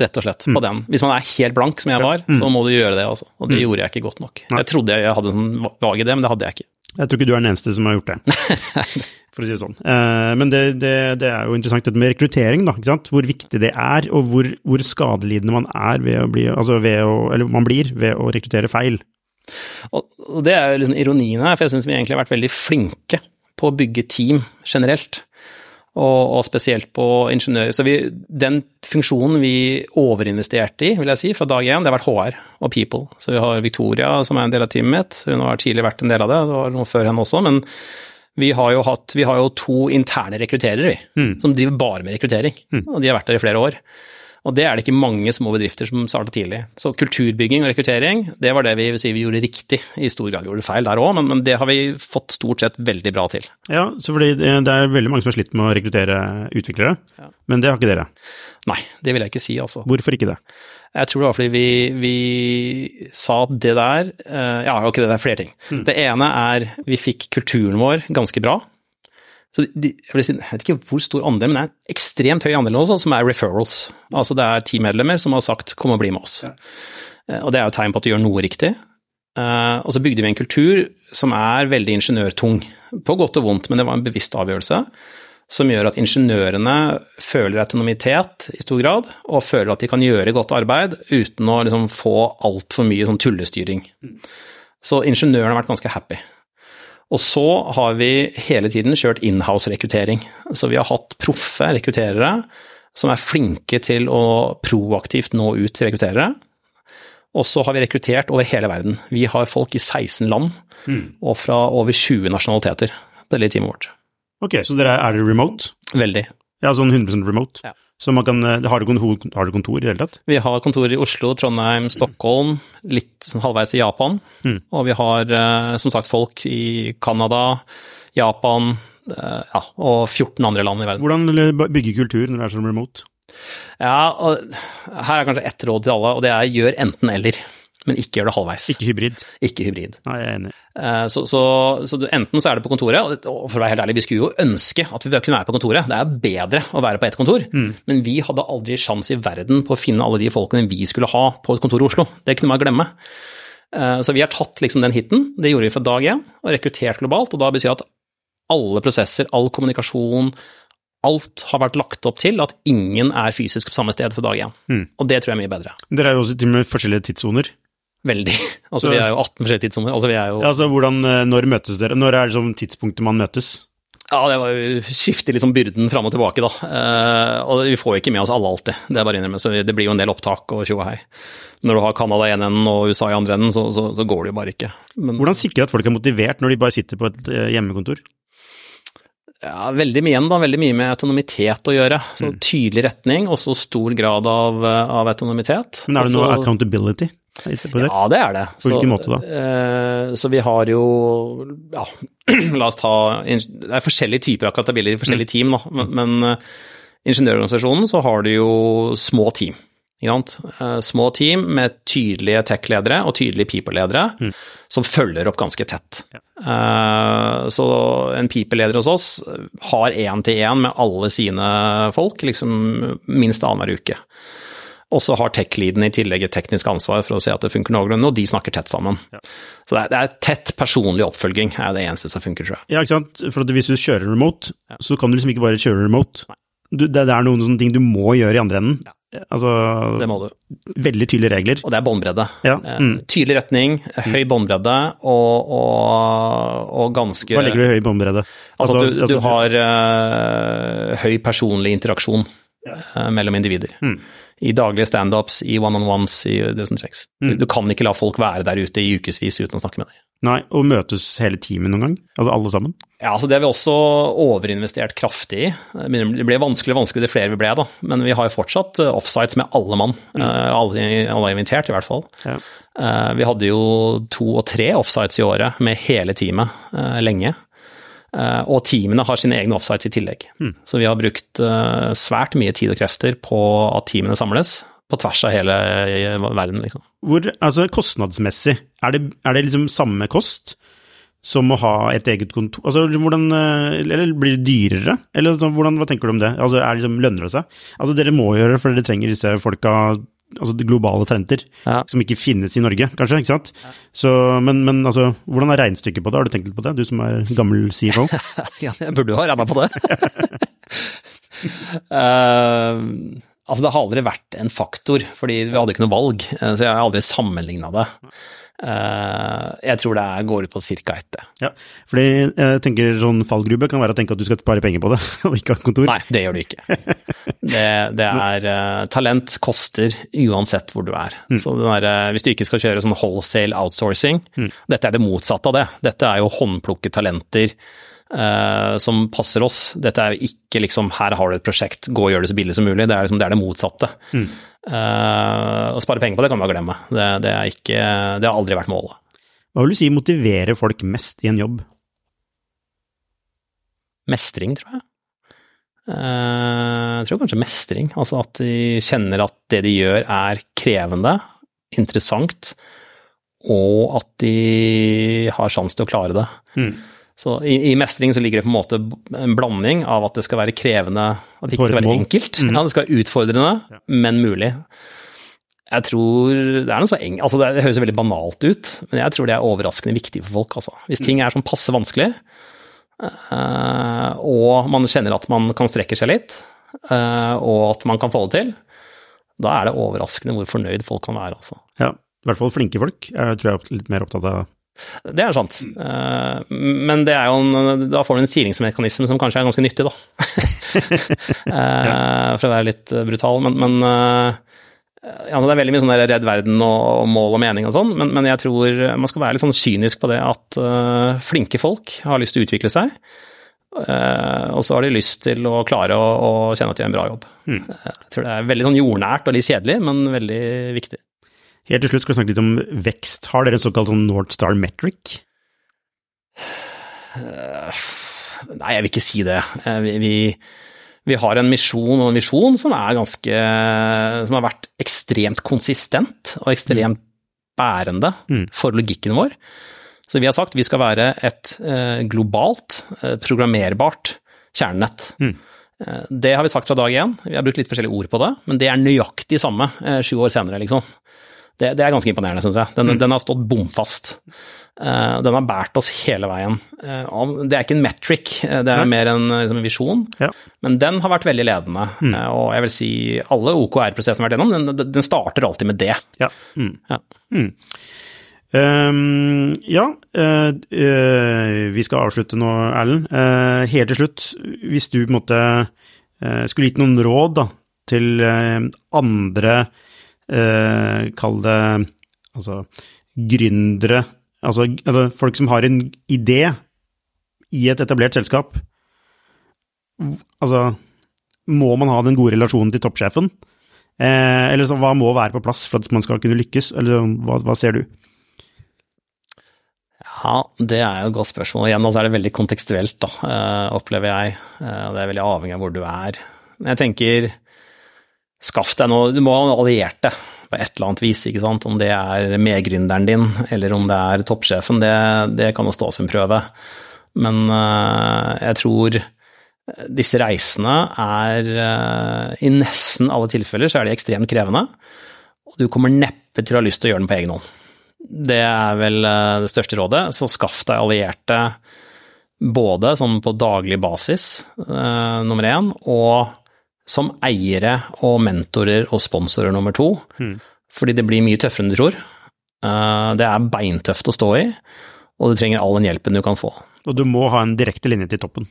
Speaker 3: rett og slett. På den. Hvis man er helt blank, som jeg var, så må du gjøre det også. Og det gjorde jeg ikke godt nok. Jeg trodde jeg hadde en vag idé, men det hadde jeg ikke.
Speaker 2: Jeg tror ikke du er den eneste som har gjort det, for å si det sånn. Eh, Men det, det, det er jo interessant dette med rekruttering, da. ikke sant? Hvor viktig det er, og hvor, hvor skadelidende man er ved å bli, altså ved å, eller man blir ved å rekruttere feil.
Speaker 3: Og, og det er jo liksom ironien her, for jeg syns vi egentlig har vært veldig flinke på å bygge team generelt. Og, og spesielt på ingeniører. Så vi, den funksjonen vi overinvesterte i, vil jeg si, fra dag én, det har vært HR og people. Så vi har Victoria som er en del av teamet mitt. Hun har tidligere vært en del av det, det var noe før henne også. men vi har jo, hatt, vi har jo to interne rekrutterere, vi, som driver bare med rekruttering. Og de har vært der i flere år. Og det er det ikke mange små bedrifter som starta tidlig. Så kulturbygging og rekruttering, det var det vi vil si vi gjorde riktig. I stor grad vi gjorde feil der òg, men, men det har vi fått stort sett veldig bra til.
Speaker 2: Ja, så fordi det, det er veldig mange som har slitt med å rekruttere utviklere, men det har ikke dere.
Speaker 3: Nei, det vil jeg ikke si, altså.
Speaker 2: Hvorfor ikke det?
Speaker 3: Jeg tror det var fordi vi, vi sa at det der eh, Ja, ok, det er flere ting. Det ene er vi fikk kulturen vår ganske bra. Så de, jeg, si, jeg vet ikke hvor stor andel, men det er en ekstremt høy andel også, som er referrals. Altså det er teammedlemmer som har sagt 'kom og bli med oss'. Ja. Og det er jo tegn på at du gjør noe riktig. Eh, Og så bygde vi en kultur som er veldig ingeniørtung, på godt og vondt, men det var en bevisst avgjørelse. Som gjør at ingeniørene føler autonomitet i stor grad, og føler at de kan gjøre godt arbeid uten å liksom få altfor mye sånn tullestyring. Så ingeniørene har vært ganske happy. Og så har vi hele tiden kjørt inhouse-rekruttering. Så vi har hatt proffe rekrutterere som er flinke til å proaktivt nå ut til rekrutterere. Og så har vi rekruttert over hele verden. Vi har folk i 16 land, og fra over 20 nasjonaliteter. Det er litt teamet vårt.
Speaker 2: Ok, så dere er, er dere remote?
Speaker 3: Veldig.
Speaker 2: Ja, sånn 100% remote?
Speaker 3: Ja.
Speaker 2: Så man kan, eh, har du kontor, har du kontor i det hele tatt?
Speaker 3: Vi har kontor i Oslo, Trondheim, Stockholm, litt sånn halvveis i Japan. Og vi har eh, som sagt folk i Canada, Japan eh, ja, og 14 andre land i verden.
Speaker 2: Hvordan bygge kultur når det er sånn remote?
Speaker 3: Ja, og her er kanskje ett råd til alle, og det er gjør enten-eller. Men ikke gjør det halvveis.
Speaker 2: Ikke hybrid?
Speaker 3: Ikke hybrid.
Speaker 2: Nei, jeg er enig.
Speaker 3: Eh, Så, så, så enten så er det på kontoret, og for å være helt ærlig, vi skulle jo ønske at vi kunne være på kontoret. Det er bedre å være på ett kontor, men vi hadde aldri sjans i verden på å finne alle de folkene vi skulle ha på et kontor i Oslo. Det kunne man glemme. Eh, Så vi har tatt liksom den hiten, det gjorde vi fra dag én, og rekruttert globalt, og da betyr det at alle prosesser, all kommunikasjon, alt har vært lagt opp til at ingen er fysisk på samme sted fra dag én. Og det tror jeg er mye bedre.
Speaker 2: Dere er jo også til og med forskjellige tidssoner.
Speaker 3: Veldig. Altså,
Speaker 2: Så-
Speaker 3: vi er jo 18 forskjellige tidssoner. Altså, vi er jo
Speaker 2: altså, hvordan, eh, når møtes dere? Når er det sånn tidspunktet man møtes?
Speaker 3: Ja, det var jo skifter liksom byrden fram og tilbake, da. Eh, og vi får jo ikke med oss alle alltid, det er bare å innrømme. Så det blir jo en del opptak og tjo og hei. Når du har Canada i ene enden og USA i andre enden, så, så, så går det jo bare ikke. Men
Speaker 2: Hvordan sikre at folk er motivert når de bare sitter på et eh, hjemmekontor?
Speaker 3: Ja, veldig mye igjen, da. Veldig mye med autonomitet å gjøre. Så mm. Tydelig retning, og så stor grad av, av autonomitet.
Speaker 2: Men er det noe accountability?
Speaker 3: Ja, det er det.
Speaker 2: På hvilken måte da?
Speaker 3: Eh, så vi har jo ja, la oss ta Det er forskjellige typer accountability, forskjellige mm. team, da. Men, men uh, ingeniørorganisasjonen så har du jo små team. Uh, små team med tydelige tech-ledere og tydelige people-ledere mm. som følger opp ganske tett. Ja. Uh, så en people-leder hos oss har én-til-én med alle sine folk, liksom minst annenhver uke. Og så har tech-leaden i tillegg et teknisk ansvar for å se at det funker noenlunde, og de snakker tett sammen. Ja. Så det er, det er, tett personlig oppfølging er det eneste som funker, tror jeg.
Speaker 2: Ja, ikke sant. For hvis du kjører remote, ja. så kan du liksom ikke bare kjøre remote. Du, det, det, er noen sånne ting du må gjøre i andre enden. Ja. Altså,
Speaker 3: det må du.
Speaker 2: Veldig tydelige regler.
Speaker 3: Og det er båndbredde.
Speaker 2: Ja. Eh, mm.
Speaker 3: Tydelig retning, høy båndbredde og, og, og, ganske
Speaker 2: Hva legger du i høy båndbredde?
Speaker 3: Altså, altså, du, du, har uh, høy personlig interaksjon uh, mellom individer. Mm i daglige standups, i one-on-ones, i det som trengs. Mm. Du kan ikke la folk være der ute i ukevis uten å snakke med deg.
Speaker 2: Nei, og møtes hele teamet noen gang? Altså alle sammen?
Speaker 3: Ja, altså det har vi også overinvestert kraftig i. Det ble vanskelig og vanskelig det flere vi ble, da. Men vi har jo fortsatt eh, offsites med alle mann. Mm. Eh, alle, alle, er invitert, i hvert fall. Ja. Eh, vi hadde jo to og tre offsites i året med hele teamet lenge. Eh, og teamene har sine egne offsites i tillegg. Mm. Så vi har brukt eh, svært mye tid og krefter på at teamene samles, på tvers av hele eh, verden. Liksom.
Speaker 2: Hvor, altså Kostnadsmessig, er det, er det liksom samme kost? som å ha et eget kontor? Altså, hvordan, eller blir det dyrere? Eller hvordan, hva tenker du om det? Altså, er det liksom, Lønner det seg? Altså, dere må gjøre det, for dere trenger disse folka altså globale talenter, ja. som ikke finnes i Norge, kanskje. ikke sant? Ja. Så, men, men altså, hvordan er regnestykket på det? Har du tenkt litt på det, du som er gammel CFO?
Speaker 3: ja, jeg burde jo ha regna på det. uh, altså, det har aldri vært en faktor, fordi vi hadde ikke noe valg, eh, så jeg har aldri sammenligna det. Eh, jeg tror det går ut på ca. ett.
Speaker 2: Ja, fordi jeg tenker sånn fallgrube kan være å tenke at du skal spare penger på det, og ikke ha kontor.
Speaker 3: Nei, det gjør du ikke. Det, det er uh, Talent koster uansett hvor du er. Mm. Så der, uh, hvis du ikke skal kjøre sånn wholesale outsourcing, mm. dette er det motsatte av det. Dette er jo håndplukke talenter. Uh, som passer oss. Dette er jo ikke liksom 'her har du et prosjekt, gå og gjør det så billig som mulig'. Det er, liksom, det, er det motsatte. Mm. Uh, å spare penger på det kan man glemme. Det, det, ikke, det, har aldri vært målet.
Speaker 2: Hva vil du si motiverer folk mest i en jobb?
Speaker 3: Mestring, tror jeg. Uh, jeg tror kanskje mestring. Altså at de kjenner at det de gjør er krevende, interessant, og at de har sjanse til å klare det. Mm. Så i, i, mestring så ligger det på en måte en blanding av at det skal være krevende, at det ikke skal være enkelt. Mm. Ja, det skal være utfordrende, ja. men mulig. Jeg tror Det er noe så eng, altså det, det, høres veldig banalt ut, men jeg tror det er overraskende viktig for folk. Altså. Hvis ting er sånn passe vanskelig, uh, og man kjenner at man kan strekke seg litt, uh, og at man kan få det til, da er det overraskende hvor fornøyd folk kan være. Altså.
Speaker 2: Ja, i hvert fall flinke folk. Jeg tror jeg er litt mer opptatt av
Speaker 3: det er sant. Eh, men det er jo en, da får du en silingsmekanisme som kanskje er ganske nyttig, da. Eh, for å være litt brutal. Men, men altså det er veldig mye sånn redd verden og, mål og mening og sånn, men, men, jeg tror man skal være litt sånn kynisk på det at flinke folk har lyst til å utvikle seg. Og så har de lyst til å klare å, å kjenne at de gjør en bra jobb. Mm. Jeg tror det er veldig sånn jordnært og litt kjedelig, men veldig viktig.
Speaker 2: Helt til slutt skal vi snakke litt om vekst. Har dere en såkalt sånn North Star metric?
Speaker 3: Nei, jeg vil ikke si det. Eh, vi, vi, vi, har en misjon og en visjon som er ganske Som har vært ekstremt konsistent og ekstremt bærende mm. for logikken vår. Så vi har sagt vi skal være et eh, globalt, eh, programmerbart kjernenett. Mm. Det har vi sagt fra dag én. Vi har brukt litt forskjellige ord på det, men det er nøyaktig samme sju år senere, liksom. Det, det er ganske imponerende, syns jeg. Den, mm. den, har stått bomfast. Uh, den har båret oss hele veien. Uh, det er ikke en metric, eh, det er ja. mer en, liksom, en visjon. Ja. Men den har vært veldig ledende. Mm. Uh, og jeg vil si alle OKR-prosessene har vært gjennom, den, den, starter alltid med det.
Speaker 2: Ja. Mm. ja. Um, ja, vi skal avslutte nå, Erlend. helt til slutt, hvis du måte skulle gitt noen råd da, til andre eh, Kall det altså gründere, altså, altså, folk som har en idé i et etablert selskap. Altså, må man ha den gode relasjonen til toppsjefen? Eh, eller så, hva må være på plass for at man skal kunne lykkes, eller hva, hva ser du?
Speaker 3: Ja, det er jo et godt spørsmål. Igjen altså er det veldig kontekstuelt, da, eh, opplever jeg. Eh, det er veldig avhengig av hvor du er. Men jeg tenker, skaff deg noe Du må ha allierte på et eller annet vis, ikke sant. Om det er medgründeren din, eller om det er toppsjefen, det, det kan jo stå sin prøve. Men jeg tror disse reisene er I nesten alle tilfeller så er de ekstremt krevende, og du kommer neppe til å ha lyst til å gjøre den på egen hånd. Det er vel det største rådet. Så skaff deg allierte både sånn på daglig basis, eh, nummer én, og som eiere og mentorer og sponsorer nummer to. Mm. Fordi det blir mye tøffere enn du tror. Eh, det er beintøft å stå i, og du trenger all den hjelpen du kan få.
Speaker 2: Og du må ha en direkte linje til toppen?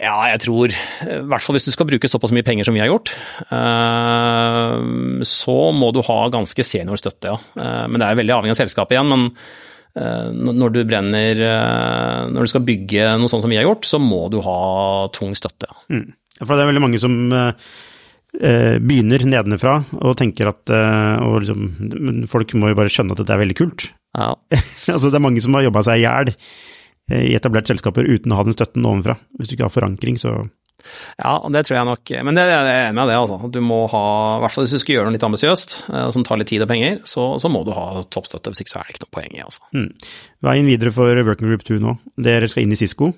Speaker 3: Ja, jeg tror, i hvert fall hvis du skal bruke såpass mye penger som vi har gjort, så må du ha ganske seniorstøtte, ja. Men det er veldig avhengig av selskapet igjen. Men når du brenner Når du skal bygge noe sånt som vi har gjort, så må du ha tung støtte.
Speaker 2: Mm. For det er veldig mange som begynner nedenfra og tenker at og liksom, Folk må jo bare skjønne at dette er veldig kult. Ja. altså, det er mange som har jobba seg i hjel i etablerte selskaper uten å ha den støtten ovenfra. Hvis du ikke har forankring, så
Speaker 3: Ja, det tror jeg nok. Men det, jeg er enig med det, altså. Du må ha, i hvert fall hvis du skal gjøre noe litt ambisiøst, som tar litt tid og penger, så, så må du ha toppstøtte. Hvis ikke så er det ikke noe poeng i, altså.
Speaker 2: Mm. Veien videre for Working Group 2 nå. Dere skal inn i Cisco.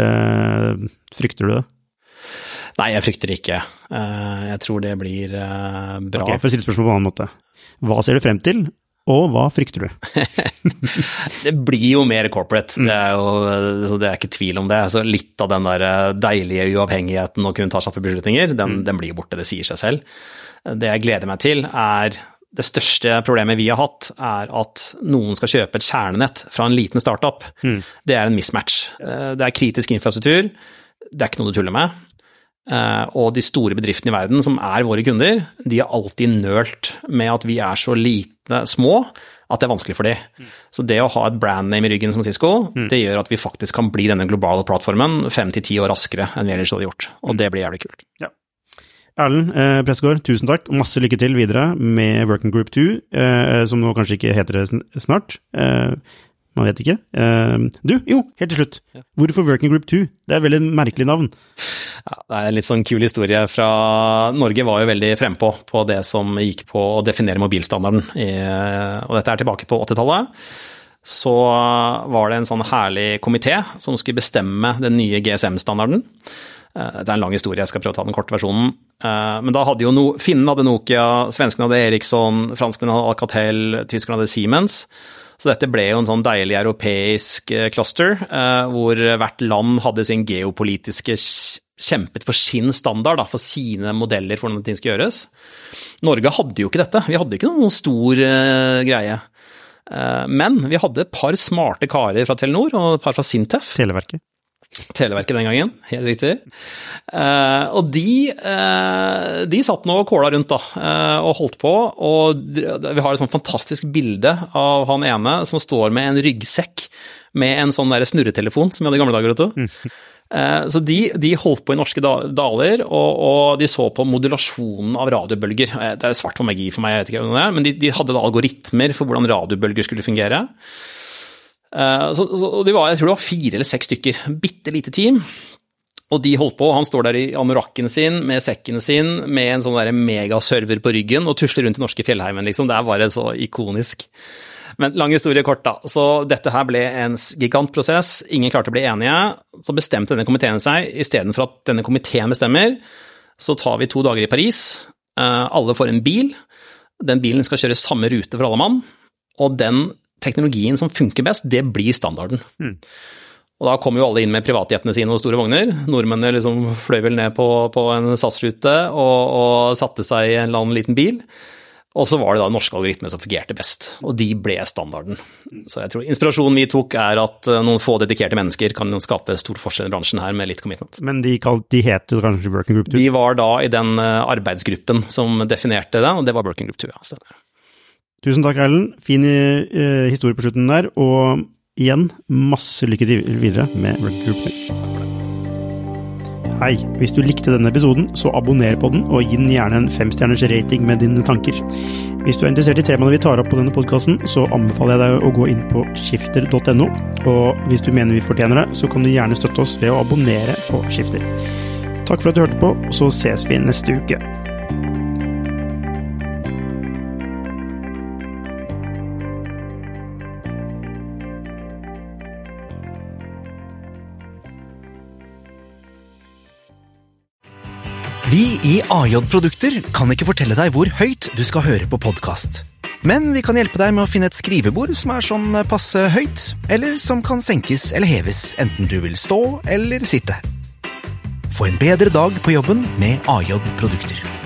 Speaker 2: Eh, frykter du det?
Speaker 3: Nei, jeg frykter ikke. Jeg tror det blir bra.
Speaker 2: Ok, For å stille spørsmål på en annen måte. Hva ser du frem til, og hva frykter du?
Speaker 3: det blir jo mer corporate, mm. det, er jo, det er ikke tvil om det. Så litt av den der deilige uavhengigheten og kunne ta kjappe beslutninger, den, mm. den blir borte, det sier seg selv. Det jeg gleder meg til, er det største problemet vi har hatt, er at noen skal kjøpe et kjernenett fra en liten startup. Mm. Det er en mismatch. Det er kritisk infrastruktur, det er ikke noe du tuller med. Og de store bedriftene i verden, som er våre kunder, de har alltid nølt med at vi er så lite små at det er vanskelig for dem. Mm. Så det å ha et brandname i ryggen som Cisco, mm. det gjør at vi faktisk kan bli denne globale plattformen fem til ti år raskere enn vi ellers hadde gjort. Og det blir jævlig kult.
Speaker 2: Ja. Erlend eh, Pressgaard, tusen takk. Masse lykke til videre med Working Group 2, eh, som nå kanskje ikke heter det snart. Eh, man vet ikke. Uh, du, jo, helt til slutt. Hvorfor Working Group 2? Det er veldig merkelig navn.
Speaker 3: Ja, det er en litt sånn kul historie fra Norge var jo veldig frempå på det som gikk på å definere mobilstandarden. Og dette er tilbake på 80-tallet. Så var det en sånn herlig komité som skulle bestemme den nye GSM-standarden. Eh, det er en lang historie, jeg skal prøve å ta den korte versjonen. Eh, men da hadde jo no, Finnen hadde Nokia, svenskene hadde Eriksson, franskmennene hadde Alcatel, tyskerne hadde Siemens. Så dette ble jo en sånn deilig europeisk eh, cluster, eh, hvor hvert land hadde sin geopolitiske kjempet for sin standard, da, for sine modeller for hvordan ting skal gjøres. Norge hadde jo ikke dette. Vi hadde ikke noen stor uh, greie. Men vi hadde et par smarte karer fra Telenor og et par fra Sintef.
Speaker 2: Televerket.
Speaker 3: Televerket den gangen, helt riktig. Eh, og de, eh, de satt nå og kåla rundt da, eh, og holdt på. Og vi har et sånt fantastisk bilde av han ene som står med en ryggsekk med en sånn der snurretelefon som vi hadde i gamle dager. vet du. Mm. Så de, de, holdt på i norske daler, og, og, de så på modulasjonen av radiobølger. Det er svart for magi for meg, jeg vet ikke hva det er, men de, de hadde da algoritmer for hvordan radiobølger skulle fungere. Eh, så, de var, jeg tror det var fire eller seks stykker. Bitte lite team. Og de holdt på, han står der i anorakken sin med sekken sin med en sånn megaserver på ryggen og tusler rundt i norske fjellheimen, liksom. Det er bare så ikonisk. Men lang historie kort, da. Så dette her ble en gigantprosess. Ingen klarte å bli enige. Så bestemte denne komiteen seg, istedenfor at denne komiteen bestemmer, så tar vi to dager i Paris. Eh, alle får en bil. Den bilen skal kjøre samme rute for alle mann. Og den teknologien som funker best, det blir standarden. Mm. Og da kom jo alle inn med privatjetene sine og store vogner. Nordmennene liksom fløy vel ned på, på en SAS-rute og, og, satte seg i en eller annen liten bil. Og så var det da norske algoritmer som fungerte best, og de ble standarden. Så jeg tror inspirasjonen vi tok er at eh, noen få dedikerte mennesker kan skape stor forskjell i bransjen her med litt commitment.
Speaker 2: Men de, kalt, de het kanskje Working Group 2?
Speaker 3: De var da i den eh, arbeidsgruppen som definerte det, og det var Working Group 2. ja, stemmer.
Speaker 2: Tusen takk, Erlend. Fin eh, historie på slutten der. Og igjen, masse lykke til videre med Working Group. Hei, hvis du likte denne episoden, så abonner på den, og gi den gjerne en femstjerners rating med dine tanker. Hvis du er interessert i temaene vi tar opp på denne podkasten, så anbefaler jeg deg å gå inn på skifter.no, og hvis du mener vi fortjener det, så kan du gjerne støtte oss ved å abonnere på Skifter. Takk for at du hørte på, så ses vi neste uke.
Speaker 1: Vi i AJ Produkter kan ikke fortelle deg hvor høyt du skal høre på podkast. Men vi kan hjelpe deg med å finne et skrivebord som er sånn passe høyt, eller som kan senkes eller heves, enten du vil stå eller sitte. Få en bedre dag på jobben med AJ Produkter.